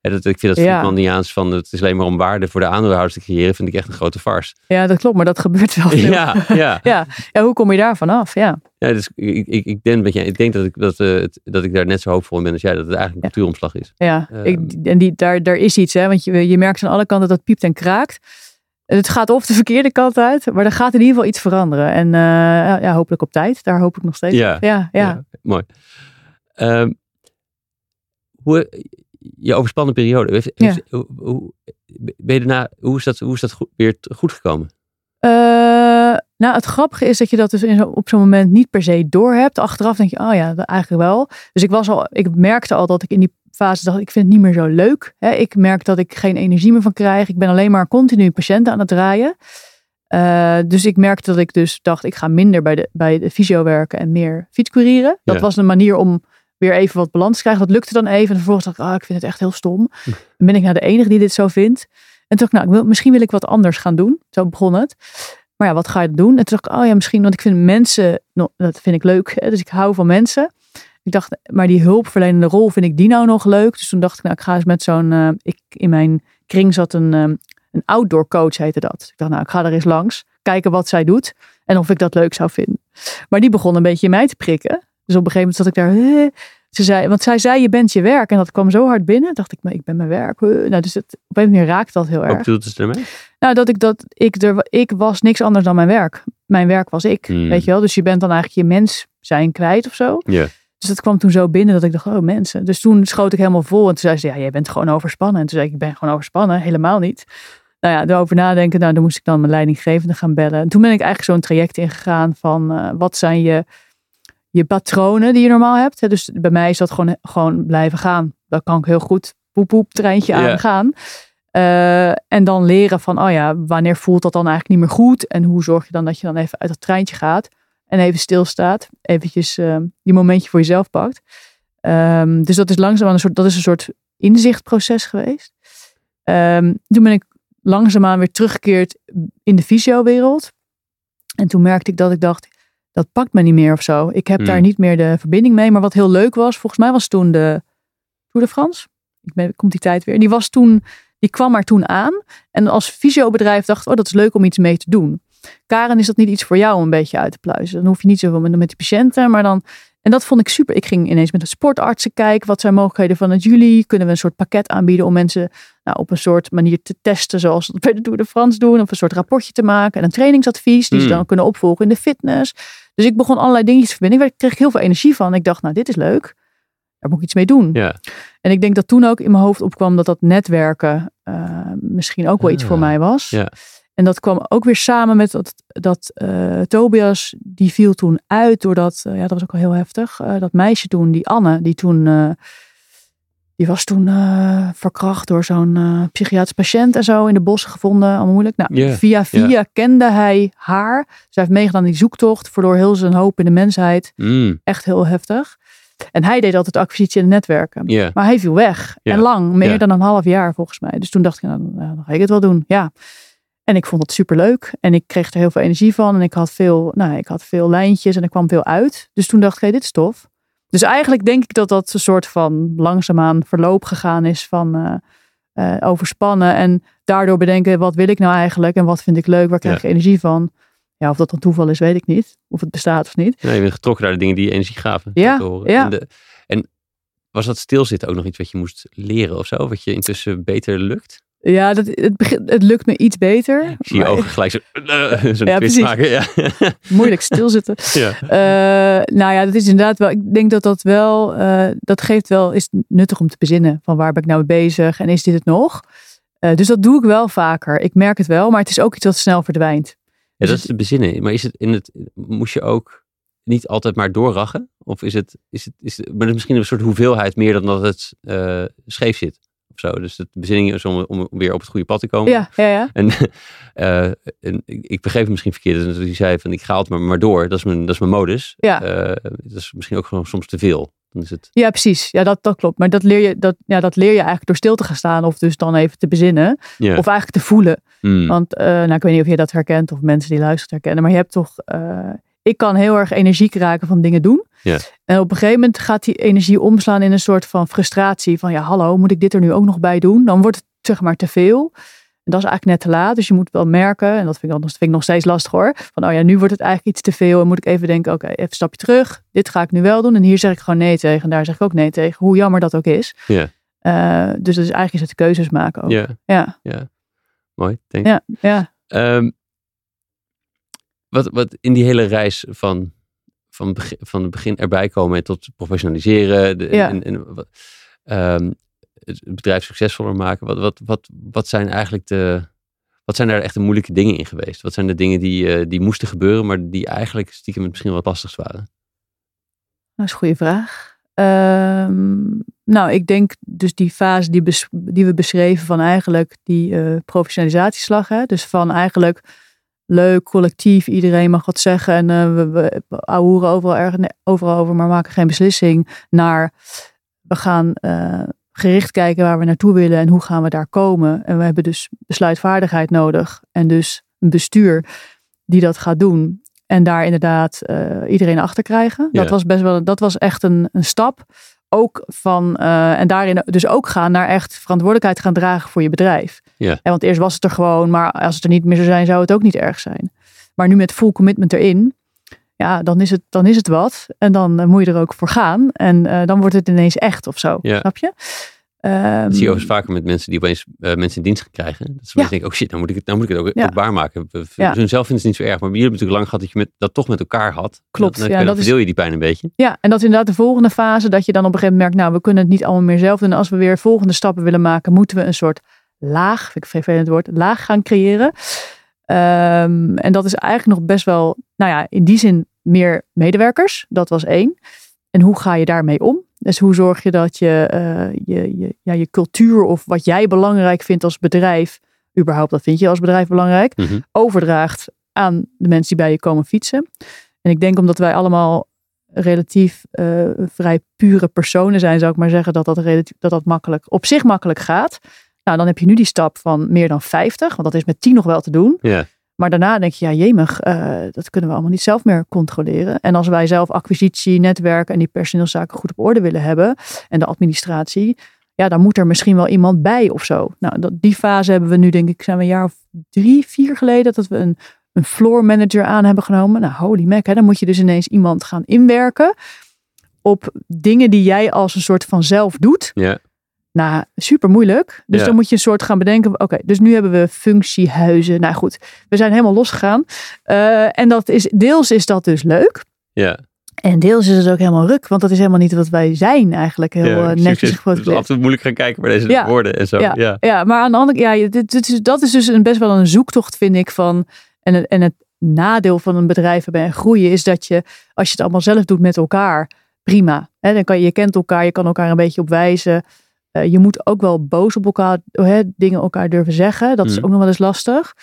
En dat, ik vind dat. Friedmaniaans van het is alleen maar om waarde voor de aandeelhouders te creëren, vind ik echt een grote farce. Ja, dat klopt. Maar dat gebeurt wel veel. Ja, ja. ja. ja, hoe kom je daar vanaf? Ja. ja dus ik, ik, ik, denk, je, ik denk dat ik, dat, eh, dat ik daar net zo hoopvol in ben als jij, dat het eigenlijk een cultuuromslag is. Ja, Ehm. ik, en die, daar, daar is iets, hè? Want je, je merkt aan alle kanten dat piept en kraakt. Het gaat of de verkeerde kant uit, maar er gaat in ieder geval iets veranderen. En eh, ja, hopelijk op tijd. Daar hoop ik nog steeds. Ja. op. ja, ja. mooi. Ehm, hoe, je overspannen periode. Heeft, Ja. heeft- hoe, hoe, ben je daarna, hoe is dat, hoe is dat goed, weer goed gekomen? Eh, nou, het grappige is dat je dat dus in zo, op zo'n moment niet per se doorhebt. Achteraf denk je, oh ja, eigenlijk wel. Dus ik, was al, ik merkte al dat ik in die fase dacht, ik vind het niet meer zo leuk. Ik merk dat ik geen energie meer van krijg. Ik ben alleen maar continu patiënten aan het draaien. Eh, dus ik merkte dat ik dus dacht, ik ga minder bij de, bij de fysio werken en meer fietscourieren. Dat Ja. was een manier om weer even wat balans krijgen. Dat lukte dan even. En vervolgens dacht ik, ah, ik vind het echt heel stom. Dan ben ik nou de enige die dit zo vindt. En toen dacht ik, nou, ik wil, misschien wil ik wat anders gaan doen. Zo begon het. Maar ja, wat ga je doen? En toen dacht ik, oh ja, misschien, want ik vind mensen, dat vind ik leuk. Hè? Dus ik hou van mensen. Ik dacht, maar die hulpverlenende rol, vind ik die nou nog leuk? Dus toen dacht ik, nou, ik ga eens met zo'n, eh, ik, in mijn kring zat een, eh, een outdoor coach, heette dat. Dus ik dacht, nou, ik ga er eens langs, kijken wat zij doet en of ik dat leuk zou vinden. Maar die begon een beetje in mij te prikken. Dus op een gegeven moment zat ik daar, ze zei, want zij zei, je bent je werk. En dat kwam zo hard binnen. Dacht ik, maar ik ben mijn werk. Nou, dus het, op een manier raakte dat heel Wat erg. bedoelt het ermee? Nou, dat ik dat ik er, ik was niks anders dan mijn werk. Mijn werk was ik, Hmm. weet je wel. Dus je bent dan eigenlijk je mens zijn kwijt of zo. Ja. Dus dat kwam toen zo binnen dat ik dacht, oh mensen. Dus toen schoot ik helemaal vol. En toen zei ze, ja, jij bent gewoon overspannen. En toen zei ik, ik ben gewoon overspannen. Helemaal niet. Nou ja, erover nadenken. Nou, dan moest ik dan mijn leidinggevende gaan bellen. En toen ben ik eigenlijk zo'n traject ingegaan van, eh, wat zijn je, je patronen die je normaal hebt. Hè? Dus bij mij is dat gewoon, gewoon blijven gaan. Dat kan ik heel goed. Poep, poep, treintje Ja. aan gaan. Uh, en dan leren van, oh ja, wanneer voelt dat dan eigenlijk niet meer goed? En hoe zorg je dan dat je dan even uit dat treintje gaat en even stilstaat. Eventjes uh, die momentje voor jezelf pakt. Um, dus dat is langzaam een soort, dat is een soort inzichtproces geweest. Um, toen ben ik langzaamaan weer teruggekeerd in de fysiowereld. En toen merkte ik dat ik dacht, dat pakt me niet meer of zo. Ik heb daar Hmm. niet meer de verbinding mee. Maar wat heel leuk was, volgens mij was toen de Tour de France. Ik ben, komt die tijd weer. Die was toen, die kwam er toen aan. En als fysiobedrijf dacht, oh dat is leuk om iets mee te doen. Karen, is dat niet iets voor jou om een beetje uit te pluizen? Dan hoef je niet zoveel met, met die patiënten, maar dan... En dat vond ik super. Ik ging ineens met de sportartsen kijken. Wat zijn mogelijkheden van het jullie? Kunnen we een soort pakket aanbieden om mensen nou, op een soort manier te testen, zoals we bij de Tour de France doen? Of een soort rapportje te maken en een trainingsadvies die ze Hmm. dan kunnen opvolgen in de fitness. Dus ik begon allerlei dingetjes te verbinden. Ik kreeg heel veel energie van. Ik dacht, nou, dit is leuk. Daar moet ik iets mee doen. Ja. En ik denk dat toen ook in mijn hoofd opkwam dat dat netwerken eh, misschien ook wel iets Ah, voor mij was. ja. En dat kwam ook weer samen met dat, dat eh, Tobias, die viel toen uit doordat, eh, ja dat was ook al heel heftig, dat meisje toen, die Anne, die toen, die was toen eh, verkracht door zo'n eh, psychiatrisch patiënt en zo in de bossen gevonden, allemaal moeilijk. Nou, via via kende hij haar. Zij heeft meegedaan in die zoektocht, verloor heel zijn hoop in de mensheid. Mm, Echt heel heftig. En hij deed altijd acquisitie en netwerken. Maar hij viel weg. En lang, meer dan een half jaar volgens mij. Dus toen dacht ik, nou, nou, dan ga ik het wel doen. Ja. En ik vond het superleuk. En ik kreeg er heel veel energie van. En ik had veel, nou, ik had veel lijntjes en er kwam veel uit. Dus toen dacht ik, hey, dit is tof. Dus eigenlijk denk ik dat dat een soort van langzaamaan verloop gegaan is van eh, eh, overspannen. En daardoor bedenken, wat wil ik nou eigenlijk? En wat vind ik leuk? Waar krijg ik energie van? Ja, of dat dan toeval is, weet ik niet. Of het bestaat of niet. Ja, je bent getrokken naar de dingen die je energie gaven. Ja, horen. ja. En, de- en was dat stilzitten ook nog iets wat je moest leren of zo? Wat je intussen beter lukt? Ja, dat, het, begint- het lukt me iets beter. Ik zie je maar- ogen gelijk zo, zo'n Ja, twist maken. Ja. Moeilijk stilzitten. ja. Eh, nou ja, dat is inderdaad wel. Ik denk dat dat wel. eh, dat geeft wel. Is nuttig om te bezinnen. Van waar ben ik nou mee bezig en is dit het nog? Dus dat doe ik wel vaker. Ik merk het wel, maar het is ook iets wat snel verdwijnt. Ja, Dus dat is te bezinnen. Maar is het in het, moest je ook niet altijd maar doorrachen? Of is het, is het, is het maar dat is misschien een soort hoeveelheid meer dan dat het scheef zit? Of zo. Dus de bezinning is om, om weer op het goede pad te komen. Ja, ja, ja. En, eh, en ik, ik begreep het misschien verkeerd. Dus hij zei van ik ga het maar, maar door. Dat is mijn, dat is mijn modus. Ja. Eh, dat is misschien ook gewoon soms te veel. Dan is het, Ja, precies. Ja, dat, dat klopt. Maar dat leer, je, dat, ja, dat leer je eigenlijk door stil te gaan staan. Of dus dan even te bezinnen. ja. Of eigenlijk te voelen. Mm. Want eh, nou, ik weet niet of je dat herkent. Of mensen die luisteren herkennen. Maar je hebt toch... ik kan heel erg energiek raken van dingen doen. Ja. En op een gegeven moment gaat die energie omslaan in een soort van frustratie. Van ja, hallo, moet ik dit er nu ook nog bij doen? Dan wordt het zeg maar te veel. En dat is eigenlijk net te laat. Dus je moet wel merken, en dat vind ik, dat vind ik nog steeds lastig hoor. Van oh ja, nu wordt het eigenlijk iets te veel. En moet ik even denken, oké, even een stapje terug. Dit ga ik nu wel doen. En hier zeg ik gewoon nee tegen. En daar zeg ik ook nee tegen. Hoe jammer dat ook is. Ja. Eh, dus dat is eigenlijk is het keuzes maken ook. ja, Ja, ja. Mooi, denk ik. ja, ja. Ehm, wat, wat in die hele reis van, van, begin, van het begin erbij komen tot professionaliseren de, Ja. en, en ehm, het bedrijf succesvoller maken. Wat, wat, wat, wat zijn eigenlijk de. Wat zijn daar echt de moeilijke dingen in geweest? Wat zijn de dingen die, eh, die moesten gebeuren, maar die eigenlijk stiekem misschien wat lastigst waren? Dat is een goede vraag. Ehm, nou, ik denk dus die fase die, bes- die we beschreven van eigenlijk die eh, professionalisatieslag. Hè? Dus van eigenlijk leuk, collectief, iedereen mag wat zeggen. En eh, we, we, overal, erg, nee, overal over, maar maken geen beslissing. Naar we gaan eh, gericht kijken waar we naartoe willen en hoe gaan we daar komen. En we hebben dus besluitvaardigheid nodig. En dus een bestuur die dat gaat doen. En daar inderdaad eh, iedereen achter krijgen. Dat was best wel, dat was echt een, een stap. Ook van, eh, en daarin dus ook gaan naar echt verantwoordelijkheid gaan dragen voor je bedrijf. Ja. En want eerst was het er gewoon, maar als het er niet meer zou zijn, zou het ook niet erg zijn. Maar nu met full commitment erin, ja, dan is het, dan is het wat. En dan eh, moet je er ook voor gaan. En eh, dan wordt het ineens echt of zo. Ja. Snap je? Ehm, Dat zie je overigens vaker met mensen die opeens eh, mensen in dienst gaan krijgen. Dat ze Ja. denken, oh shit, nou moet ik het, nou moet ik het ook, Ja. ook waarmaken. We- Ja. Hun zelf vinden het niet zo erg. Maar jullie hebben natuurlijk lang gehad dat je met, dat toch met elkaar had. Klopt, Dan, dan, ja, dan dat is- verdeel je die pijn een beetje. Ja, en dat is inderdaad de volgende fase. Dat je dan op een gegeven moment merkt, nou, we kunnen het niet allemaal meer zelf doen. En als we weer volgende stappen willen maken, moeten we een soort laag, vind ik een vervelend woord, laag gaan creëren. Ehm, en dat is eigenlijk nog best wel, nou ja, in die zin meer medewerkers. Dat was één. En hoe ga je daarmee om? Dus hoe zorg je dat je, eh, je, je, ja, je cultuur of wat jij belangrijk vindt als bedrijf, überhaupt dat vind je als bedrijf belangrijk, Mhm. overdraagt aan de mensen die bij je komen fietsen. En ik denk omdat wij allemaal relatief eh, vrij pure personen zijn, zou ik maar zeggen, dat dat, relatief, dat dat makkelijk, op zich makkelijk gaat. Nou, dan heb je nu die stap van meer dan 50, want dat is met 10 nog wel te doen. Ja. Maar daarna denk je, ja, jemig, eh, dat kunnen we allemaal niet zelf meer controleren. En als wij zelf acquisitie, netwerk en die personeelszaken goed op orde willen hebben en de administratie, ja, dan moet er misschien wel iemand bij of zo. Nou, dat, die fase hebben we nu, denk ik, zijn we een jaar of drie, vier geleden, dat we een, een floor manager aan hebben genomen. Nou, holy mac, hè, dan moet je dus ineens iemand gaan inwerken op dingen die jij als een soort van zelf doet. Ja. Nou, super moeilijk. Dus Ja. dan moet je een soort gaan bedenken. Oké, dus nu hebben we functiehuizen. Nou goed, we zijn helemaal losgegaan. Eh, en dat is, deels is dat dus leuk. Ja. En deels is het ook helemaal ruk. Want dat is helemaal niet wat wij zijn eigenlijk. Heel ja, eh, netjes Het is geproduceerd. altijd moeilijk gaan kijken waar deze Ja. woorden en zo. Ja. Ja. Ja, maar aan de andere ja, dit, dit is, dat is dus een, best wel een zoektocht, vind ik. Van, en, het, en het nadeel van een bedrijf hebben en groeien is dat je, als je het allemaal zelf doet met elkaar, prima. Hè, dan kan je, je kent elkaar, je kan elkaar een beetje op wijzen. Eh, je moet ook wel boos op elkaar, hè, dingen elkaar durven zeggen. Dat is Mm. ook nog wel eens lastig.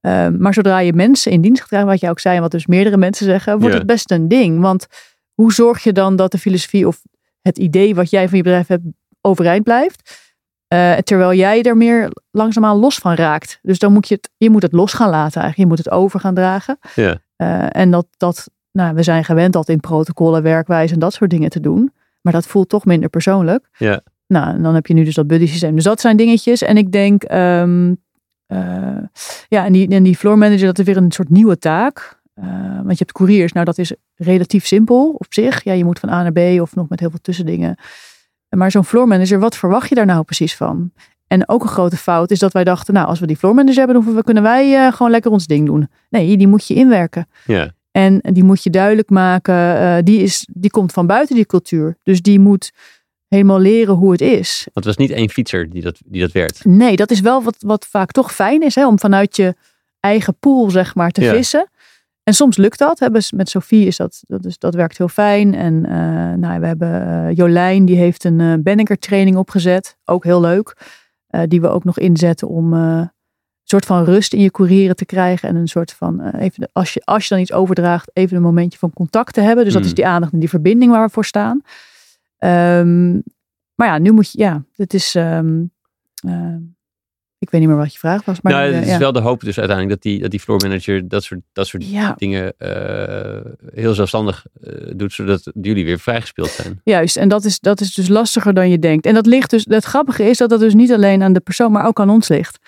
Eh, maar zodra je mensen in dienst gaat krijgen, wat jij ook zei, en wat dus meerdere mensen zeggen, wordt het best een ding. Want hoe zorg je dan dat de filosofie of het idee wat jij van je bedrijf hebt overeind blijft? Eh, terwijl jij er meer langzaamaan los van raakt. Dus dan moet je het, je moet het los gaan laten eigenlijk. Je moet het over gaan dragen. Eh, en dat, dat, nou, we zijn gewend dat in protocollen, werkwijze en dat soort dingen te doen. Maar dat voelt toch minder persoonlijk. Ja. Nou, en dan heb je nu dus dat buddy systeem. Dus dat zijn dingetjes. En ik denk, ehm, eh, ja, en die, en die floor manager, dat is weer een soort nieuwe taak. Eh, want je hebt couriers, nou dat is relatief simpel op zich. Ja, je moet van A naar B of nog met heel veel tussendingen. Maar zo'n floor manager, wat verwacht je daar nou precies van? En ook een grote fout is dat wij dachten, nou, als we die floor manager hebben, dan kunnen wij eh, gewoon lekker ons ding doen. Nee, die moet je inwerken. Ja. En die moet je duidelijk maken, die, is, die komt van buiten die cultuur. Dus die moet helemaal leren hoe het is. Want het was niet één fietser die dat, die dat werd. Nee, dat is wel wat, wat vaak toch fijn is, hè, om vanuit je eigen pool, zeg maar, te Ja. vissen. En soms lukt dat. Hè. Met Sophie is dat, dat, is, dat werkt heel fijn. En eh, nou, we hebben eh, Jolijn, die heeft een eh Benneker training opgezet. Ook heel leuk. Die we ook nog inzetten om een soort van rust in je courieren te krijgen. En een soort van, even als, je, als je dan iets overdraagt, even een momentje van contact te hebben. Dus dat is die aandacht en die verbinding waar we voor staan. Ehm, maar ja, nu moet je, ja, het is, ehm, ehm, ik weet niet meer wat je vraag was. Maar nou, nu, het eh, is ja. wel de hoop dus uiteindelijk dat die, dat die floor manager dat soort, dat soort Ja, dingen eh, heel zelfstandig eh, doet, zodat jullie weer vrijgespeeld zijn. Juist, en dat is, dat is dus lastiger dan je denkt. En dat ligt dus, het grappige is dat dat dus niet alleen aan de persoon, maar ook aan ons ligt.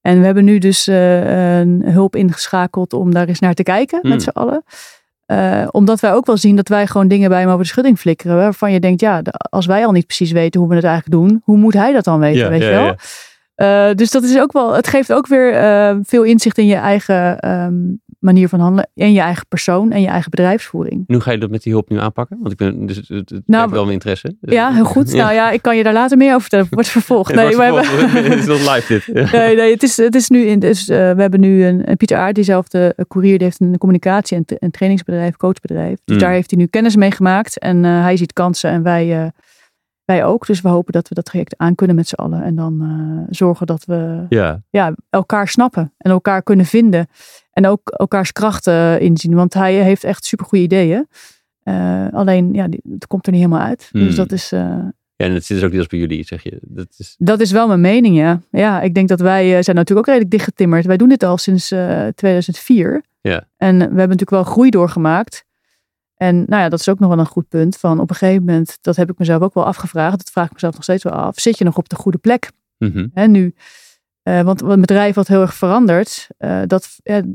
En we hebben nu dus eh, een hulp ingeschakeld om daar eens naar te kijken Hmm. met z'n allen. Eh, omdat wij ook wel zien dat wij gewoon dingen bij hem over de schudding flikkeren. Waarvan je denkt, ja, als wij al niet precies weten hoe we het eigenlijk doen, hoe moet hij dat dan weten, weet je wel? Eh, dus dat is ook wel, het geeft ook weer eh, veel inzicht in je eigen ehm, manier van handelen. En je eigen persoon en je eigen bedrijfsvoering. En hoe ga je dat met die hulp nu aanpakken? Want ik ben dus het, Nou, wel mijn interesse. Dus- Ja, heel goed. Nou ja, ik kan je daar later meer over vertellen. Wordt vervolgd. Nee, we hebben, vervolgd. Het is nog live dit. Nee, nee, het is, het is nu in. Dus, eh, we hebben nu een, een Pieter Aert, diezelfde uh, courier, die heeft een communicatie- en, een trainingsbedrijf, coachbedrijf. Dus Mm. daar heeft hij nu kennis mee gemaakt. En eh, hij ziet kansen en wij, eh, wij ook. Dus we hopen dat we dat traject aan kunnen met z'n allen. En dan eh, zorgen dat we ja. ja, elkaar snappen en elkaar kunnen vinden. En ook elkaars krachten inzien. Want hij heeft echt supergoeie ideeën. Eh, alleen, ja, het komt er niet helemaal uit. Dus Mm. dat is... eh, ja, en het zit dus ook deels bij jullie, zeg je. Dat is, dat is wel mijn mening, ja. Ja, ik denk dat wij eh, zijn natuurlijk ook redelijk dichtgetimmerd. Wij doen dit al sinds eh, 2004. Ja. En we hebben natuurlijk wel groei doorgemaakt. En nou ja, dat is ook nog wel een goed punt. Van op een gegeven moment, dat heb ik mezelf ook wel afgevraagd. Dat vraag ik mezelf nog steeds wel af. Zit je nog op de goede plek? Mhm. Hè, nu. Eh, want een bedrijf wat heel erg verandert, eh, dat,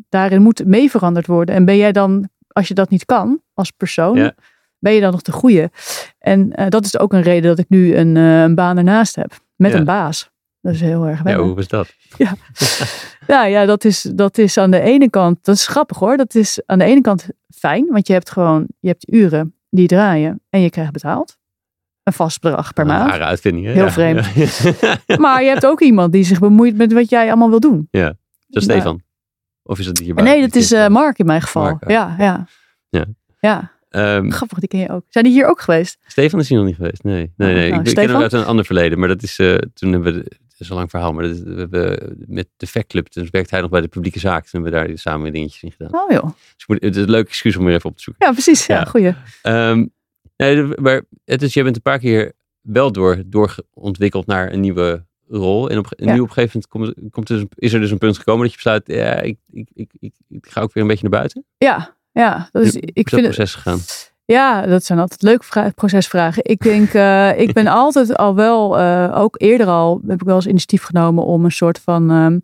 daarin moet mee veranderd worden. En ben jij dan, als je dat niet kan als persoon, Ja. ben je dan nog de goede? En eh, dat is ook een reden dat ik nu een, een baan ernaast heb. Met Ja. een baas. Dat is heel erg ja, hoe was dat? Ja, ja dat, is, dat is aan de ene kant, dat is grappig hoor. Dat is aan de ene kant fijn, want je hebt gewoon, je hebt uren die draaien en je krijgt betaald. Een vast bedrag per Een maand. Rare uitvinding, hè? Heel Ja. vreemd. Ja. Maar je hebt ook iemand die zich bemoeit met wat jij allemaal wil doen. Dat is Nou, Stefan. Of is dat hierbij? Nee, dat is eh, Mark in mijn geval. Mark, oh. ja, ja. Ja. Ja. Ehm, Grappig, die ken je ook. Zijn die hier ook geweest? Stefan is hier nog niet geweest. Nee, nee, Oh, nee. nou, ik, ik ken hem Stefan? uit een ander verleden. Maar dat is, eh, toen hebben we, het is een lang verhaal, maar dat is- we hebben met de Fact Club, toen werkte hij nog bij de publieke zaak. Toen hebben we daar samen dingetjes in gedaan. Oh joh. Dus ik moet, het is een leuk excuus om weer even op te zoeken. Ja, precies. Ja, Ja. goeie. Ehm, nee, maar het is, je bent een paar keer wel door, doorontwikkeld naar een nieuwe rol. En op, en Ja. nu op een gegeven moment komt, komt dus, is er dus een punt gekomen dat je besluit, ja, ik, ik, ik, ik, ik ga ook weer een beetje naar buiten. Ja, ja. Dat is, ik dat vind het, proces gegaan? Ja, dat zijn altijd leuke vra- procesvragen. Ik denk, eh, ik ben altijd al wel, eh, ook eerder al, heb ik wel eens initiatief genomen om een soort van, ehm,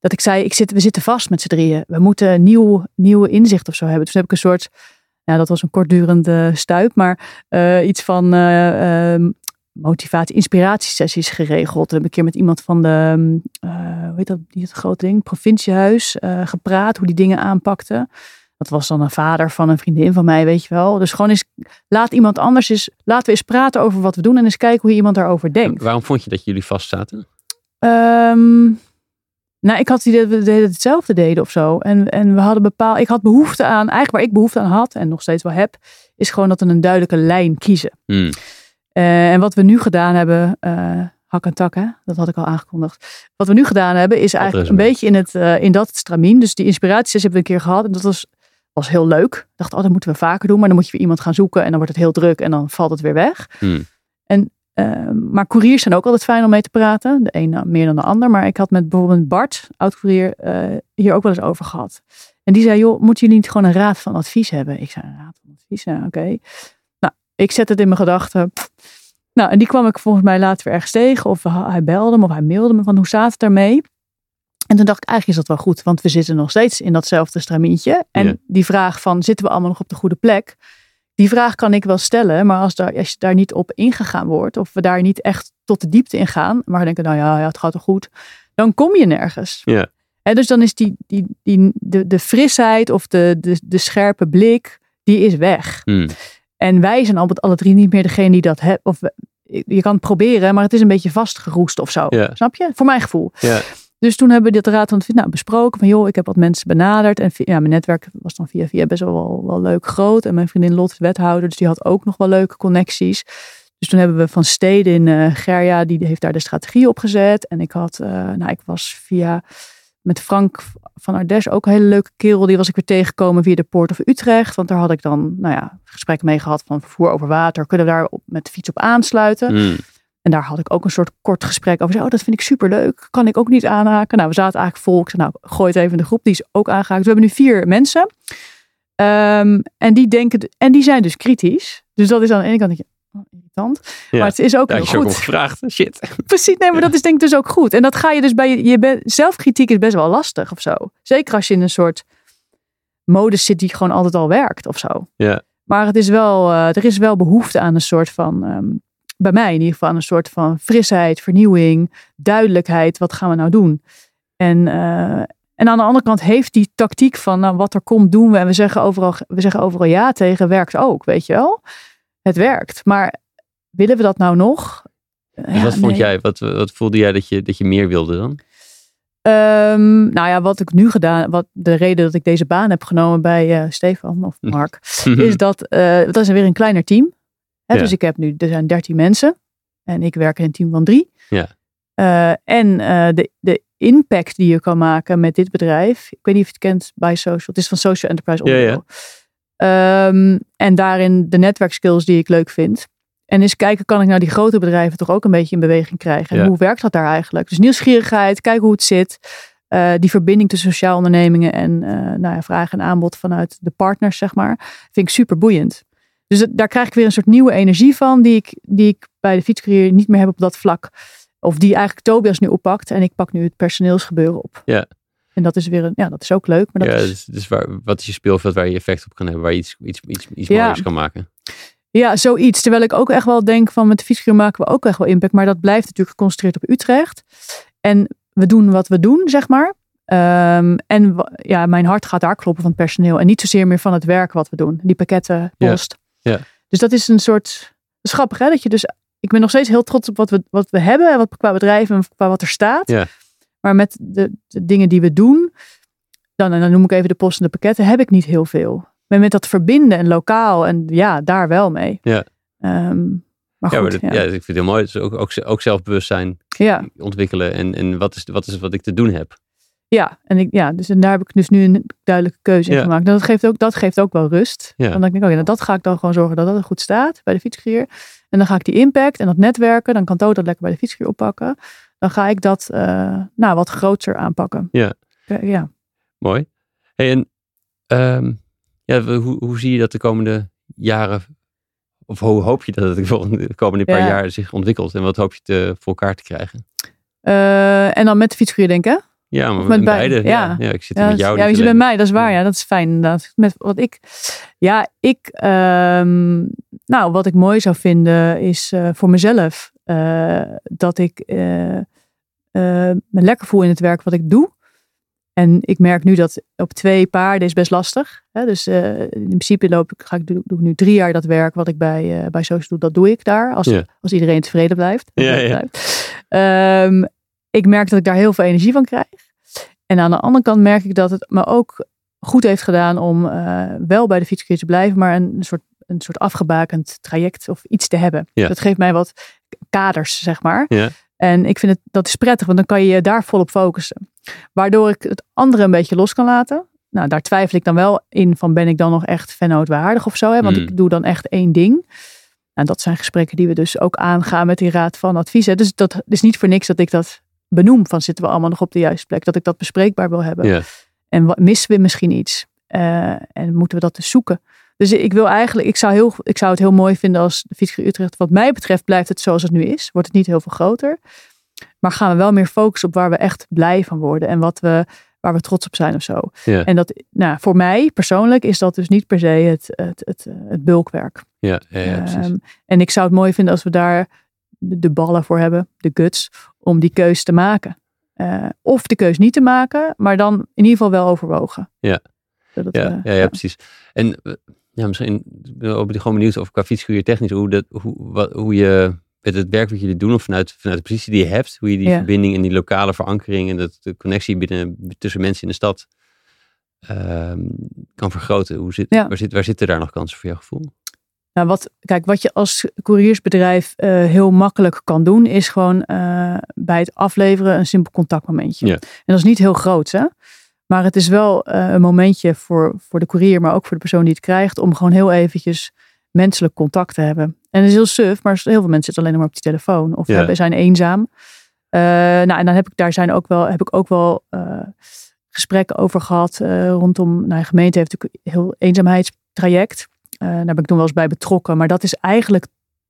dat ik zei, ik zit, we zitten vast met z'n drieën. We moeten nieuw, nieuwe inzicht of zo hebben. Dus heb ik een soort, ja, dat was een kortdurende stuip, maar eh, iets van eh, ehm, motivatie, inspiratiesessies geregeld. Hebben een keer met iemand van de, eh, hoe heet dat, die het grote ding, provinciehuis, eh, gepraat, hoe die dingen aanpakten. Dat was dan een vader van een vriendin van mij, weet je wel. Dus gewoon eens, laat iemand anders eens, laten we eens praten over wat we doen en eens kijken hoe iemand daarover denkt. Waarom vond je dat jullie vast zaten? Nou, ik had het idee dat we hetzelfde deden of zo. En, en we hadden bepaald, ik had behoefte aan, eigenlijk waar ik behoefte aan had en nog steeds wel heb, is gewoon dat we een duidelijke lijn kiezen. Hmm. Eh, en wat we nu gedaan hebben, eh, hak en tak, hè? dat had ik al aangekondigd. Wat we nu gedaan hebben, is eigenlijk een beetje in, het, eh, in dat stramien. Dus die inspiratiesessie hebben we een keer gehad. En dat was, was heel leuk. Ik dacht, oh, dat moeten we vaker doen. Maar dan moet je weer iemand gaan zoeken. En dan wordt het heel druk. En dan valt het weer weg. Hmm. En, maar couriers zijn ook altijd fijn om mee te praten. De een meer dan de ander. Maar ik had met bijvoorbeeld Bart, oud-courier, eh, hier ook wel eens over gehad. En die zei, joh, moeten jullie niet gewoon een raad van advies hebben? Ik zei, een raad van advies? Oké. Nou, ik zet het in mijn gedachten. Nou, en die kwam ik volgens mij later weer ergens tegen. Of hij belde me of hij mailde me van hoe staat het daarmee? En toen dacht ik, eigenlijk is dat wel goed. Want we zitten nog steeds in datzelfde stramientje. En Ja. die vraag van, zitten we allemaal nog op de goede plek? Die vraag kan ik wel stellen. Maar als, daar, als je daar niet op ingegaan wordt. Of we daar niet echt tot de diepte in gaan. Maar denken, nou ja, ja het gaat toch goed. Dan kom je nergens. Ja. En dus dan is die, die, die, de, de frisheid of de, de, de scherpe blik, die is weg. Hmm. En wij zijn altijd alle drie niet meer degene die dat hebben. Of je kan het proberen, maar het is een beetje vastgeroest of zo. Ja. Snap je? Voor mijn gevoel. Ja. Dus toen hebben we dit raad van nou, besproken. Van joh, ik heb wat mensen benaderd. En ja, mijn netwerk was dan via via best wel, wel leuk groot. En mijn vriendin Lot wethouder. Dus die had ook nog wel leuke connecties. Dus toen hebben we van steden in eh Gerja, die heeft daar de strategie op gezet. En ik had, eh, nou ik was via, met Frank van Ardes ook een hele leuke kerel. Die was ik weer tegengekomen via de Poort of Utrecht. Want daar had ik dan, nou ja, gesprek mee gehad van vervoer over water. Kunnen we daar op, met fiets op aansluiten? Hmm. En daar had ik ook een soort kort gesprek over. Zei, oh, dat vind ik superleuk. Kan ik ook niet aanhaken? Nou, we zaten eigenlijk vol. Ik zei, nou, gooi het even in de groep. Die is ook aangehaakt. We hebben nu vier mensen. Ehm, en die denken, en die zijn dus kritisch. Dus dat is aan de ene kant, oh, irritant. Ja. Maar het is ook heel je ook goed. gevraagd. Shit. Precies, nee, maar dat is denk ik dus ook goed. En dat ga je dus bij je, je zelfkritiek is best wel lastig of zo. Zeker als je in een soort modus zit die gewoon altijd al werkt of zo. Ja. Maar het is wel, eh, er is wel behoefte aan een soort van, ehm, bij mij in ieder geval, aan een soort van frisheid, vernieuwing, duidelijkheid. Wat gaan we nou doen? En, eh, en aan de andere kant heeft die tactiek van, nou, wat er komt, doen we. En we zeggen overal, we zeggen overal ja tegen, werkt ook, weet je wel. Het werkt. Maar willen we dat nou nog? Ja, wat vond nee. jij, wat, wat voelde jij dat je, dat je meer wilde dan? Ehm, nou ja, wat ik nu gedaan, wat de reden dat ik deze baan heb genomen bij eh, Stefan of Mark, is dat eh dat is weer een kleiner team. Ja. Dus ik heb nu, er zijn 13 mensen en ik werk in een team van drie. Ja. Eh, en eh, de, de impact die je kan maken met dit bedrijf, ik weet niet of je het kent bij Social, het is van Social Enterprise Ja, ja. onderdeel. Ehm, en daarin de netwerkskills die ik leuk vind. En eens kijken, kan ik nou die grote bedrijven toch ook een beetje in beweging krijgen? En Ja. hoe werkt dat daar eigenlijk? Dus nieuwsgierigheid, kijken hoe het zit. Eh, die verbinding tussen sociaal ondernemingen en nou ja, vraag en aanbod vanuit de partners, zeg maar, vind ik super boeiend. Dus daar krijg ik weer een soort nieuwe energie van, die ik, die ik bij de fietscarrière niet meer heb op dat vlak. Of die eigenlijk Tobias nu oppakt en ik pak nu het personeelsgebeuren op. Ja. En dat is weer een, ja, dat is ook leuk. Maar dat ja, is, dus, dus waar, wat is je speelveld waar je effect op kan hebben, waar je iets, iets, iets, iets Ja. moois kan maken? Ja, zoiets. Terwijl ik ook echt wel denk van met de fietscrew maken we ook echt wel impact. Maar dat blijft natuurlijk geconcentreerd op Utrecht. En we doen wat we doen, zeg maar. Ehm, en ja, mijn hart gaat daar kloppen van het personeel. En niet zozeer meer van het werk wat we doen. Die pakketten, post. Ja. Dus dat is een soort... Dat is grappig hè, dat je dus... Ik ben nog steeds heel trots op wat we, wat we hebben. en Wat, qua bedrijf en qua wat er staat. Ja. Maar met de, de dingen die we doen... Dan, en dan noem ik even de post en de pakketten, heb ik niet heel veel. Maar met dat verbinden en lokaal en ja, daar wel mee. Ja. Ehm, maar ja, goed, maar dat- ja. ja. ik vind het heel mooi. Dus ook, ook, ook zelfbewustzijn ja. ontwikkelen. En, en wat, is, wat is wat ik te doen heb. Ja, en ik, ja, dus en daar heb ik dus nu een duidelijke keuze in Ja. gemaakt. En dat geeft ook, dat geeft ook wel rust. Ja. Dan denk ik, oké, nou, dat ga ik dan gewoon zorgen dat dat goed staat bij de fietscourier. En dan ga ik die impact en dat netwerken, dan kan Toto dat lekker bij de fietscourier oppakken. Dan ga ik dat eh, nou, wat groter aanpakken. Ja. Ja. Mooi. Hey, en ehm, ja, hoe, hoe zie je dat de komende jaren, of hoe hoop je dat het de komende paar Ja. jaar zich ontwikkelt? En wat hoop je te, voor elkaar te krijgen? Eh, en dan met de fietscourier denken. Ja, maar met beide, beide. Ja. ja. Ik zit Ja, met jou. ja, je zit bij mij, dat is waar. Ja. Dat is fijn inderdaad. Met wat ik, ja, ik, ehm, nou, wat ik mooi zou vinden is eh, voor mezelf eh, dat ik eh, me lekker voel in het werk wat ik doe. En ik merk nu dat op twee paarden is best lastig. Hè? Dus in principe loop ik, ga ik, doe, doe ik nu drie jaar dat werk wat ik bij, bij Social doe. Dat doe ik daar. Als, Ja. als iedereen tevreden blijft. Ja, ja. blijft. Ehm, ik merk dat ik daar heel veel energie van krijg. En aan de andere kant merk ik dat het me ook goed heeft gedaan om eh, wel bij de fietskeer te blijven, maar een soort, een soort afgebakend traject of iets te hebben. Ja. Dat geeft mij wat kaders, zeg maar. Ja. En ik vind het, dat is prettig, want dan kan je je daar volop focussen. Waardoor ik het andere een beetje los kan laten. Nou, daar twijfel ik dan wel in van ben ik dan nog echt vennootwaardig of zo. Hè? Want Mm. ik doe dan echt één ding. En dat zijn gesprekken die we dus ook aangaan met die raad van advies. Hè. Dus dat is niet voor niks dat ik dat benoem. Van zitten we allemaal nog op de juiste plek. Dat ik dat bespreekbaar wil hebben. Ja. En wat, missen we misschien iets? Eh, en moeten we dat dus zoeken? Dus ik wil eigenlijk, ik zou, heel, ik zou het heel mooi vinden als de Fietsclub Utrecht, wat mij betreft, blijft het zoals het nu is. Wordt het niet heel veel groter. Maar gaan we wel meer focussen op waar we echt blij van worden. En wat we, waar we trots op zijn of zo. Ja. En dat, nou, voor mij persoonlijk is dat dus niet per se het, het, het, eh, het bulkwerk. Ja, ja, ja, precies. Ehm, en ik zou het mooi vinden als we daar de, ballen voor hebben, de guts, om die keus te maken. Eh, of de keus niet te maken, maar dan in ieder geval wel overwogen. Ja. Zodat Ja, ja, ja, precies. En eh, ja, misschien ik ben ook gewoon benieuwd of qua fietscourier technisch, hoe, dat, hoe, wat, hoe je met het werk wat jullie doen, of vanuit, vanuit de positie die je hebt, hoe je die Ja. verbinding en die lokale verankering en dat, de connectie binnen, tussen mensen in de stad ehm, kan vergroten. Hoe zit, waar, zit, waar zitten daar nog kansen voor jouw gevoel? Nou, wat, kijk, wat je als couriersbedrijf eh, heel makkelijk kan doen, is gewoon eh, bij het afleveren een simpel contactmomentje. En dat is niet heel groot, hè? Maar het is wel eh, een momentje voor, voor de courier, maar ook voor de persoon die het krijgt, om gewoon heel eventjes menselijk contact te hebben. En dat is heel suf, maar heel veel mensen zitten alleen maar op die telefoon of hebben, zijn eenzaam. Nou, en dan heb ik daar zijn ook wel, heb ik ook wel gesprekken over gehad eh, rondom. Nou, de gemeente heeft natuurlijk een heel eenzaamheidstraject. Eh, daar ben ik toen wel eens bij betrokken. Maar dat is eigenlijk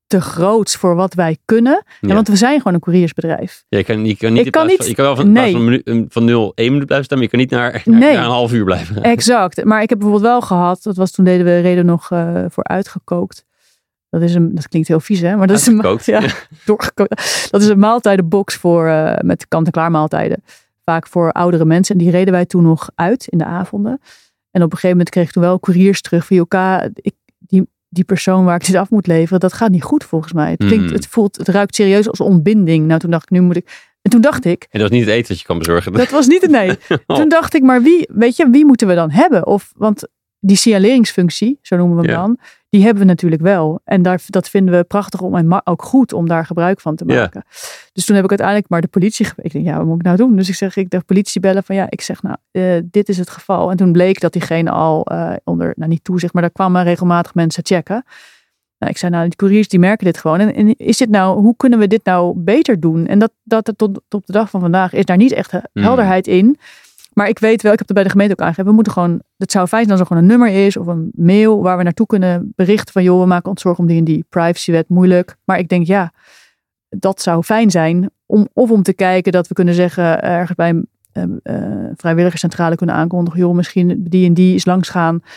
te groot voor wat wij kunnen. Ja. Want we zijn gewoon een couriersbedrijf. Ja, je kan, je kan niet, Ik kan niet- je kan wel van, in plaats nee. van, een minuut, van 0 1 minuut blijven staan, maar je kan niet naar, naar, Nee. naar een half uur blijven. Exact. Maar ik heb bijvoorbeeld wel gehad. Dat was toen deden we reden nog eh, voor uitgekookt. Dat, is een, dat klinkt heel vies, hè? Maar dat is een, ja, doorgekookt. Dat is een maaltijdenbox voor, eh, met kant-en-klaar maaltijden. Vaak voor oudere mensen. En die reden wij toen nog uit in de avonden. En op een gegeven moment kreeg ik toen wel couriers terug van elkaar. Ik, die, persoon waar ik dit af moet leveren, dat gaat niet goed volgens mij. Het, klinkt, Mm. het, voelt, het ruikt serieus als ontbinding. Nou, toen dacht ik, nu moet ik. En toen dacht ik, En dat is niet het eten dat je kan bezorgen. dat was niet het nee. Oh. Toen dacht ik, maar wie, weet je, wie moeten we dan hebben? Of, want die signaleringsfunctie, zo noemen we hem Ja. dan, die hebben we natuurlijk wel. En daar, dat vinden we prachtig om en ook goed om daar gebruik van te Ja. maken. Dus toen heb ik uiteindelijk maar de politie. Ik denk, ja, wat moet ik nou doen? Dus ik zeg, ik de politie bellen van ja, ik zeg nou, eh, dit is het geval. En toen bleek dat diegene al eh, onder, nou niet toezicht, maar daar kwamen regelmatig mensen checken. Nou, ik zei, nou, die couriers die merken dit gewoon. En, en is dit nou, hoe kunnen we dit nou beter doen? En dat, dat tot, tot op de dag van vandaag is daar niet echt eh, Mm. helderheid in. Maar ik weet wel, ik heb het bij de gemeente ook aangegeven. We moeten gewoon, het zou fijn zijn als er gewoon een nummer is of een mail waar we naartoe kunnen berichten van joh, we maken ons zorgen om die en die privacywet moeilijk. Maar ik denk ja, dat zou fijn zijn. Om, of om te kijken dat we kunnen zeggen ergens bij een eh, eh, vrijwilligerscentrale kunnen aankondigen. Joh, misschien die en die is langs gaan. Gewoon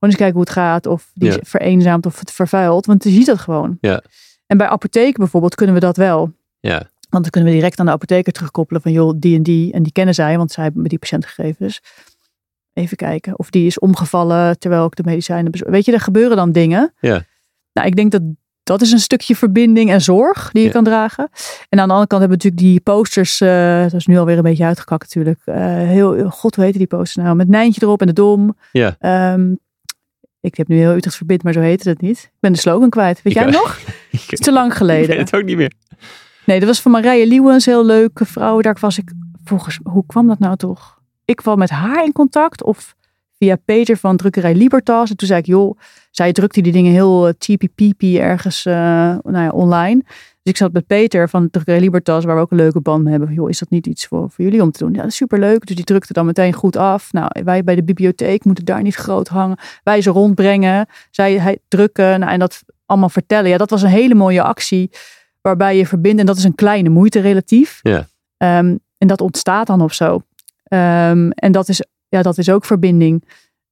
eens kijken hoe het gaat. Of die Ja. is vereenzaamt of het vervuilt. Want je ziet dat gewoon. Ja. En bij apotheken bijvoorbeeld kunnen we dat wel. Ja, Want dan kunnen we direct aan de apotheker terugkoppelen van joh, die en die. En die kennen zij, want zij hebben die patiëntgegevens. Even kijken. Of die is omgevallen terwijl ik de medicijnen. Weet je, er gebeuren dan dingen. Ja. Nou, ik denk dat dat is een stukje verbinding en zorg die je Ja. kan dragen. En aan de andere kant hebben we natuurlijk die posters. eh, dat is nu alweer een beetje uitgekakt natuurlijk. Eh, heel, god, hoe heette die posters nou? Met Nijntje erop en de Dom. Ja. Ehm, Ik heb nu heel Utrecht verbindt, maar zo heette het niet. Ik ben de slogan kwijt. Weet Ik jij nog? Het is te lang Ik geleden. weet het ook niet meer. Nee, dat was van Marije Leeuwens, heel leuke vrouw. Daar was ik volgens, hoe kwam dat nou toch? Ik kwam met haar in contact of via Peter van drukkerij Libertas. En toen zei ik, joh, zij drukte die dingen heel uh, cheapy peepy ergens eh, nou ja, online. Dus ik zat met Peter van drukkerij Libertas, waar we ook een leuke band mee hebben. Joh, is dat niet iets voor, voor jullie om te doen? Ja, superleuk. Dus die drukte dan meteen goed af. Nou, wij bij de bibliotheek moeten daar niet groot hangen. Wij ze rondbrengen, zij hij, drukken nou, en dat allemaal vertellen. Ja, dat was een hele mooie actie waarbij je verbindt. En dat is een kleine moeite relatief. Ja. Um, en dat ontstaat dan of zo. Um, en dat is, ja, dat is ook verbinding.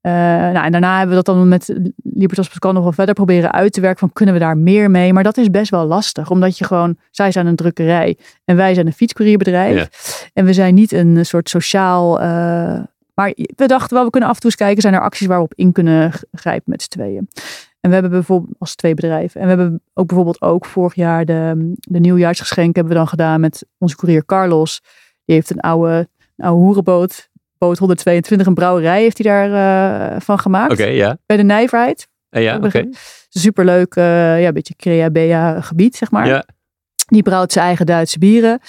Uh, nou, en daarna hebben we dat dan met Libertas Pascal nog wel verder proberen uit te werken. Van kunnen we daar meer mee? Maar dat is best wel lastig. Omdat je gewoon, zij zijn een drukkerij en wij zijn een fietscourierbedrijf. Ja. En we zijn niet een soort sociaal... Uh, maar we dachten wel, we kunnen af en toe eens kijken. Zijn er acties waar we op in kunnen grijpen met z'n tweeën? En we hebben bijvoorbeeld als twee bedrijven. En we hebben ook bijvoorbeeld ook vorig jaar de, de nieuwjaarsgeschenk hebben we dan gedaan met onze courier Carlos. Die heeft een oude, een oude hoerenboot, boot 122, een brouwerij heeft hij daar uh, van gemaakt. Oké, okay, ja. Bij de Nijverheid. Uh, ja, oké. Okay. Superleuk, uh, ja, een beetje Crea-Bea gebied, zeg maar. Ja. Die brouwt zijn eigen Duitse bieren.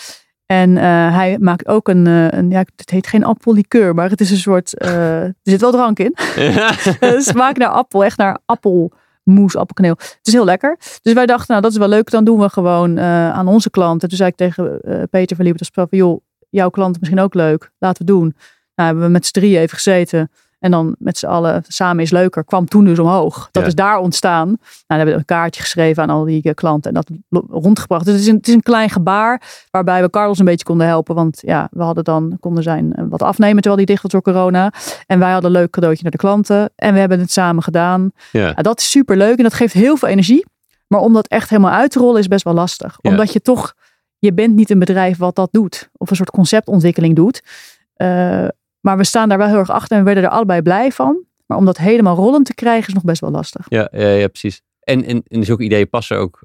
En uh, hij maakt ook een, uh, een, ja, het heet geen appellikeur, maar het is een soort, uh, er zit wel drank in. het smaakt naar appel, echt naar appelmoes, appelkneel. Het is heel lekker. Dus wij dachten, nou dat is wel leuk, dan doen we gewoon aan onze klanten. Toen zei ik tegen Peter van Libertas, van, joh, jouw klanten misschien ook leuk, laten we doen. Nou hebben we met z'n drieën even gezeten. En dan met z'n allen samen is leuker. Kwam toen dus omhoog. Dat Ja. is daar ontstaan. Nou, dan hebben we een kaartje geschreven aan al die eh, klanten. En dat rondgebracht. Dus het is, een, het is een klein gebaar. Waarbij we Carlos een beetje konden helpen. Want ja, we hadden dan, konden zijn eh, wat afnemen. Terwijl die dicht was door corona. En wij hadden een leuk cadeautje naar de klanten. En we hebben het samen gedaan. Ja. Ja, dat is super leuk. En dat geeft heel veel energie. Maar om dat echt helemaal uit te rollen is best wel lastig. Ja. Omdat je toch, je bent niet een bedrijf wat dat doet. Of een soort conceptontwikkeling doet. Eh, maar we staan daar wel heel erg achter en we werden er allebei blij van. Maar om dat helemaal rollend te krijgen is nog best wel lastig. Ja, ja, ja precies. En, en, en zulke ideeën passen ook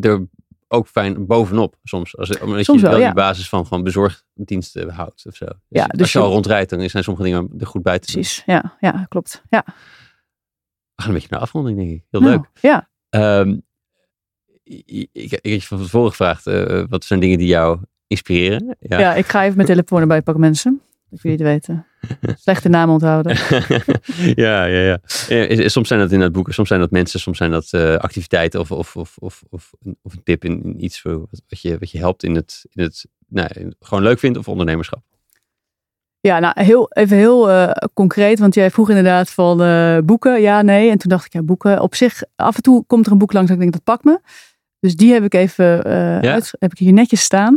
er ook fijn bovenop soms. Als, omdat Soms je wel, wel ja. die basis van, van bezorgdiensten houdt of zo. Dus Ja, als dus je al rondrijdt, dan zijn sommige dingen er goed bij te doen. Precies, ja, ja klopt. Ja. We gaan een beetje naar afronding, denk ik. Heel Nou, leuk. Ja, Ehm, ik, ik, ik heb je van tevoren gevraagd, eh, wat zijn dingen die jou inspireren? Ja. ja. ik ga even mijn telefoon erbij pakken mensen. Dat jullie het weten. Slechte naam onthouden. ja, ja, ja. Eh, Soms zijn dat inderdaad boeken, soms zijn dat mensen, soms zijn dat eh, activiteiten of, of, of, of, of, een- of een tip in, in iets voor wat, je, wat je helpt in het, in het nou, in- gewoon leuk vindt of ondernemerschap. Ja, nou heel, even heel eh, concreet, want jij vroeg inderdaad van boeken, ja, nee. En toen dacht ik, ja, boeken op zich, af en toe komt er een boek langs dat ik denk, dat pakt me. Dus die heb ik even, Ja? uit, heb ik hier netjes staan.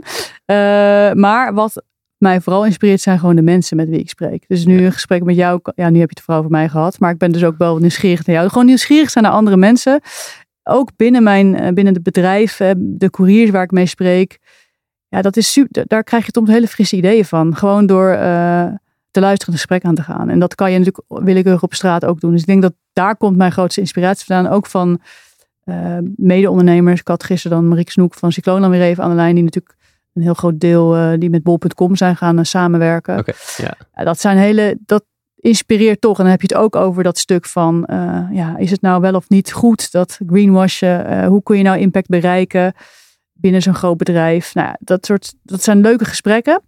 Maar wat mij vooral inspireert zijn gewoon de mensen met wie ik spreek. Dus nu Ja. een gesprek met jou, ja, nu heb je het vooral over mij gehad, maar ik ben dus ook wel nieuwsgierig naar jou. Gewoon nieuwsgierig zijn naar andere mensen. Ook binnen mijn, eh, binnen het bedrijf, de couriers waar ik mee spreek. Ja, dat is super. Daar krijg je soms hele frisse ideeën van. Gewoon door eh, te luisteren en een gesprek aan te gaan. En dat kan je natuurlijk willekeurig op straat ook doen. Dus ik denk dat daar komt mijn grootste inspiratie vandaan. Ook van eh, mede-ondernemers. Ik had gisteren dan Marieke Snoek van Cycloon dan weer even aan de lijn. Die natuurlijk een heel groot deel eh, die met bol.com zijn gaan eh, samenwerken. Ja. Ja, dat zijn hele, dat inspireert toch. En dan heb je het ook over dat stuk van, eh, ja, is het nou wel of niet goed dat greenwashen? hoe kun je nou impact bereiken binnen zo'n groot bedrijf? Nou, dat soort, dat zijn leuke gesprekken.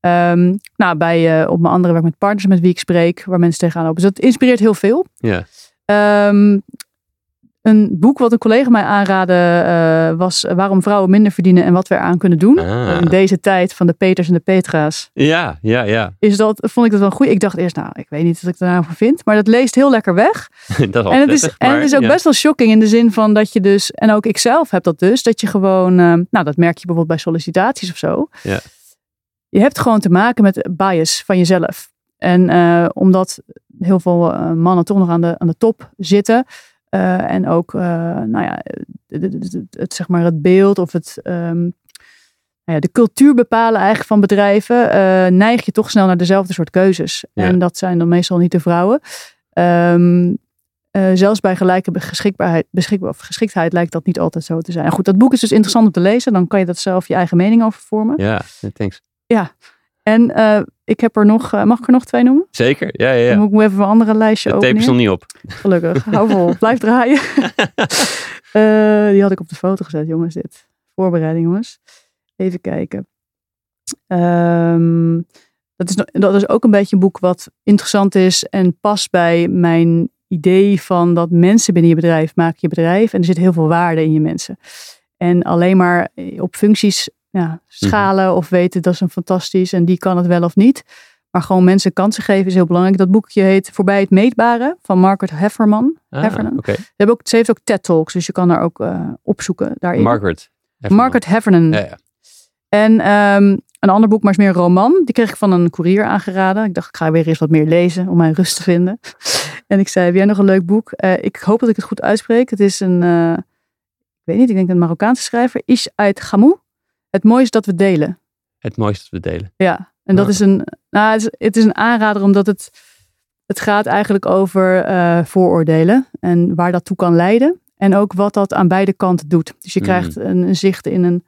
Ehm, nou, bij, op mijn andere werk met partners met wie ik spreek, waar mensen tegenaan lopen. Dus dat inspireert heel veel. Ja. Ehm, een boek wat een collega mij aanraadde eh, was Waarom vrouwen minder verdienen en wat we eraan kunnen doen. Ah. In deze tijd van de Peters en de Petra's ja, ja, ja. is dat, vond ik dat wel goed. Ik dacht eerst, nou, ik weet niet wat ik daar nou voor vind. Maar dat leest heel lekker weg. dat En het is, en het is ook ja. best wel shocking in de zin van dat je dus, en ook ik zelf heb dat dus, dat je gewoon, eh, nou, dat merk je bijvoorbeeld bij sollicitaties of zo. Ja. Je hebt gewoon te maken met bias van jezelf. En eh, omdat heel veel mannen toch nog aan de, aan de top zitten. Eh, en ook, eh, nou ja, het, zeg maar het beeld of het, ehm, nou ja, de cultuur bepalen eigenlijk van bedrijven, eh, neig je toch snel naar dezelfde soort keuzes. Ja. En dat zijn dan meestal niet de vrouwen. Ehm, eh, zelfs bij gelijke beschikbaarheid, beschikbaar, of geschiktheid lijkt dat niet altijd zo te zijn. En goed, dat boek is dus interessant om te lezen. Dan kan je dat zelf je eigen mening over vormen. Ja, thanks. En uh, ik heb er nog, uh, mag ik er nog twee noemen? Zeker, ja, ja. ja. Dan moet ik even mijn andere lijstje De openen. tape is nog niet op. Gelukkig, hou vol, blijf draaien. uh, die had ik op de foto gezet, jongens, dit. Voorbereiding, jongens. Even kijken. Um, dat, is, dat is ook een beetje een boek wat interessant is en past bij mijn idee van dat mensen binnen je bedrijf maken je bedrijf. En er zit heel veel waarde in je mensen. En alleen maar op functies ja, schalen mm-hmm. of weten dat is een fantastisch en die kan het wel of niet. Maar gewoon mensen kansen geven is heel belangrijk. Dat boekje heet Voorbij het Meetbare van Margaret Hefferman. Ah, Heffernan. Okay. Ze, hebben ook, ze heeft ook TED Talks, dus je kan daar ook uh, opzoeken daarin. Margaret Heffernan. Margaret Heffernan. Ja, ja. En um, een ander boek, maar is meer een roman. Die kreeg ik van een koerier aangeraden. Ik dacht, ik ga weer eens wat meer lezen om mijn rust te vinden. en ik zei, heb jij nog een leuk boek? Uh, ik hoop dat ik het goed uitspreek. Het is een, uh, ik weet niet, ik denk een Marokkaanse schrijver. Ish uit Gamou. Het mooiste dat we delen. Het mooiste dat we delen. Ja, en dat is een, nou, het is, het is een aanrader omdat het, het gaat eigenlijk over uh, vooroordelen. En waar dat toe kan leiden. En ook wat dat aan beide kanten doet. Dus je Mm. krijgt een, een zicht in een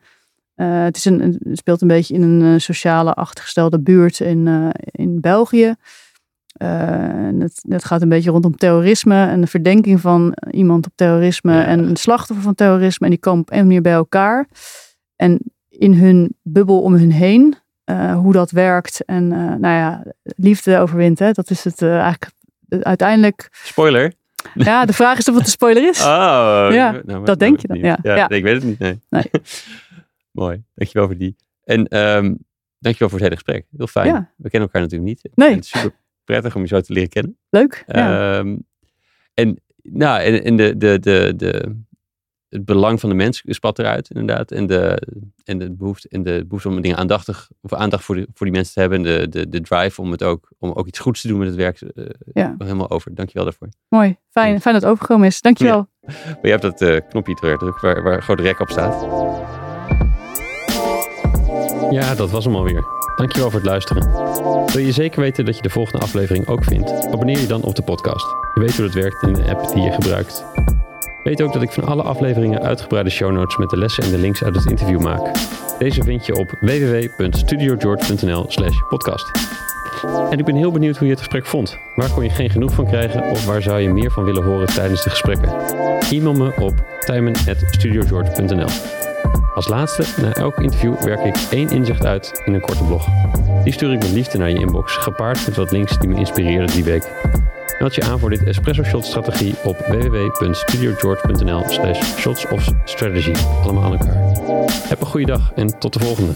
uh, het, is een, het speelt een beetje in een uh, sociale achtergestelde buurt in, uh, in België. Uh, het, het, gaat een beetje rondom terrorisme en de verdenking van iemand op terrorisme Ja. en een slachtoffer van terrorisme. En die komen op een manier bij elkaar. En in hun bubbel om hun heen, uh, hoe dat werkt. En nou ja, liefde overwint. Hè? Dat is het eigenlijk uiteindelijk. Spoiler. Ja, de vraag is of het een spoiler is. Oh, ja, nou, dat denk je dan. Ja, Ja, ik weet het niet. Nee. Nee. Mooi. Dankjewel voor die. En um, dankjewel voor het hele gesprek. Heel fijn. Ja. We kennen elkaar natuurlijk niet. Nee. En Het is super prettig om je zo te leren kennen. Leuk. Ja. Ehm, en nou, en, en de, de, de, de, het belang van de mens spat eruit, inderdaad. En de, en de, behoefte, en de behoefte om dingen aandachtig, of aandacht voor, de, voor die mensen te hebben. En de, de, de drive om, het ook, om ook iets goeds te doen met het werk. Uh, Ja. Helemaal over. Dankjewel daarvoor. Mooi. Fijn, fijn dat het overgekomen is. Dankjewel. Maar je hebt dat uh, knopje terug gedrukt waar, waar groot rek op staat. Ja, dat was hem alweer. Dankjewel voor het luisteren. Wil je zeker weten dat je de volgende aflevering ook vindt? Abonneer je dan op de podcast. Je weet hoe dat werkt in de app die je gebruikt. Weet ook dat ik van alle afleveringen uitgebreide show notes met de lessen en de links uit het interview maak. Deze vind je op www.studiogeorge.nl slash podcast. En ik ben heel benieuwd hoe je het gesprek vond. Waar kon je geen genoeg van krijgen of waar zou je meer van willen horen tijdens de gesprekken? E-mail me op tijmen.studiogeorge.nl Als laatste, na elk interview werk ik één inzicht uit in een korte blog. Die stuur ik met liefde naar je inbox, gepaard met wat links die me inspireerden die week. Meld je aan voor dit Espresso Shot strategie op www.studiogeorge.nl slash shots of strategy. Allemaal aan elkaar. Heb een goede dag en tot de volgende.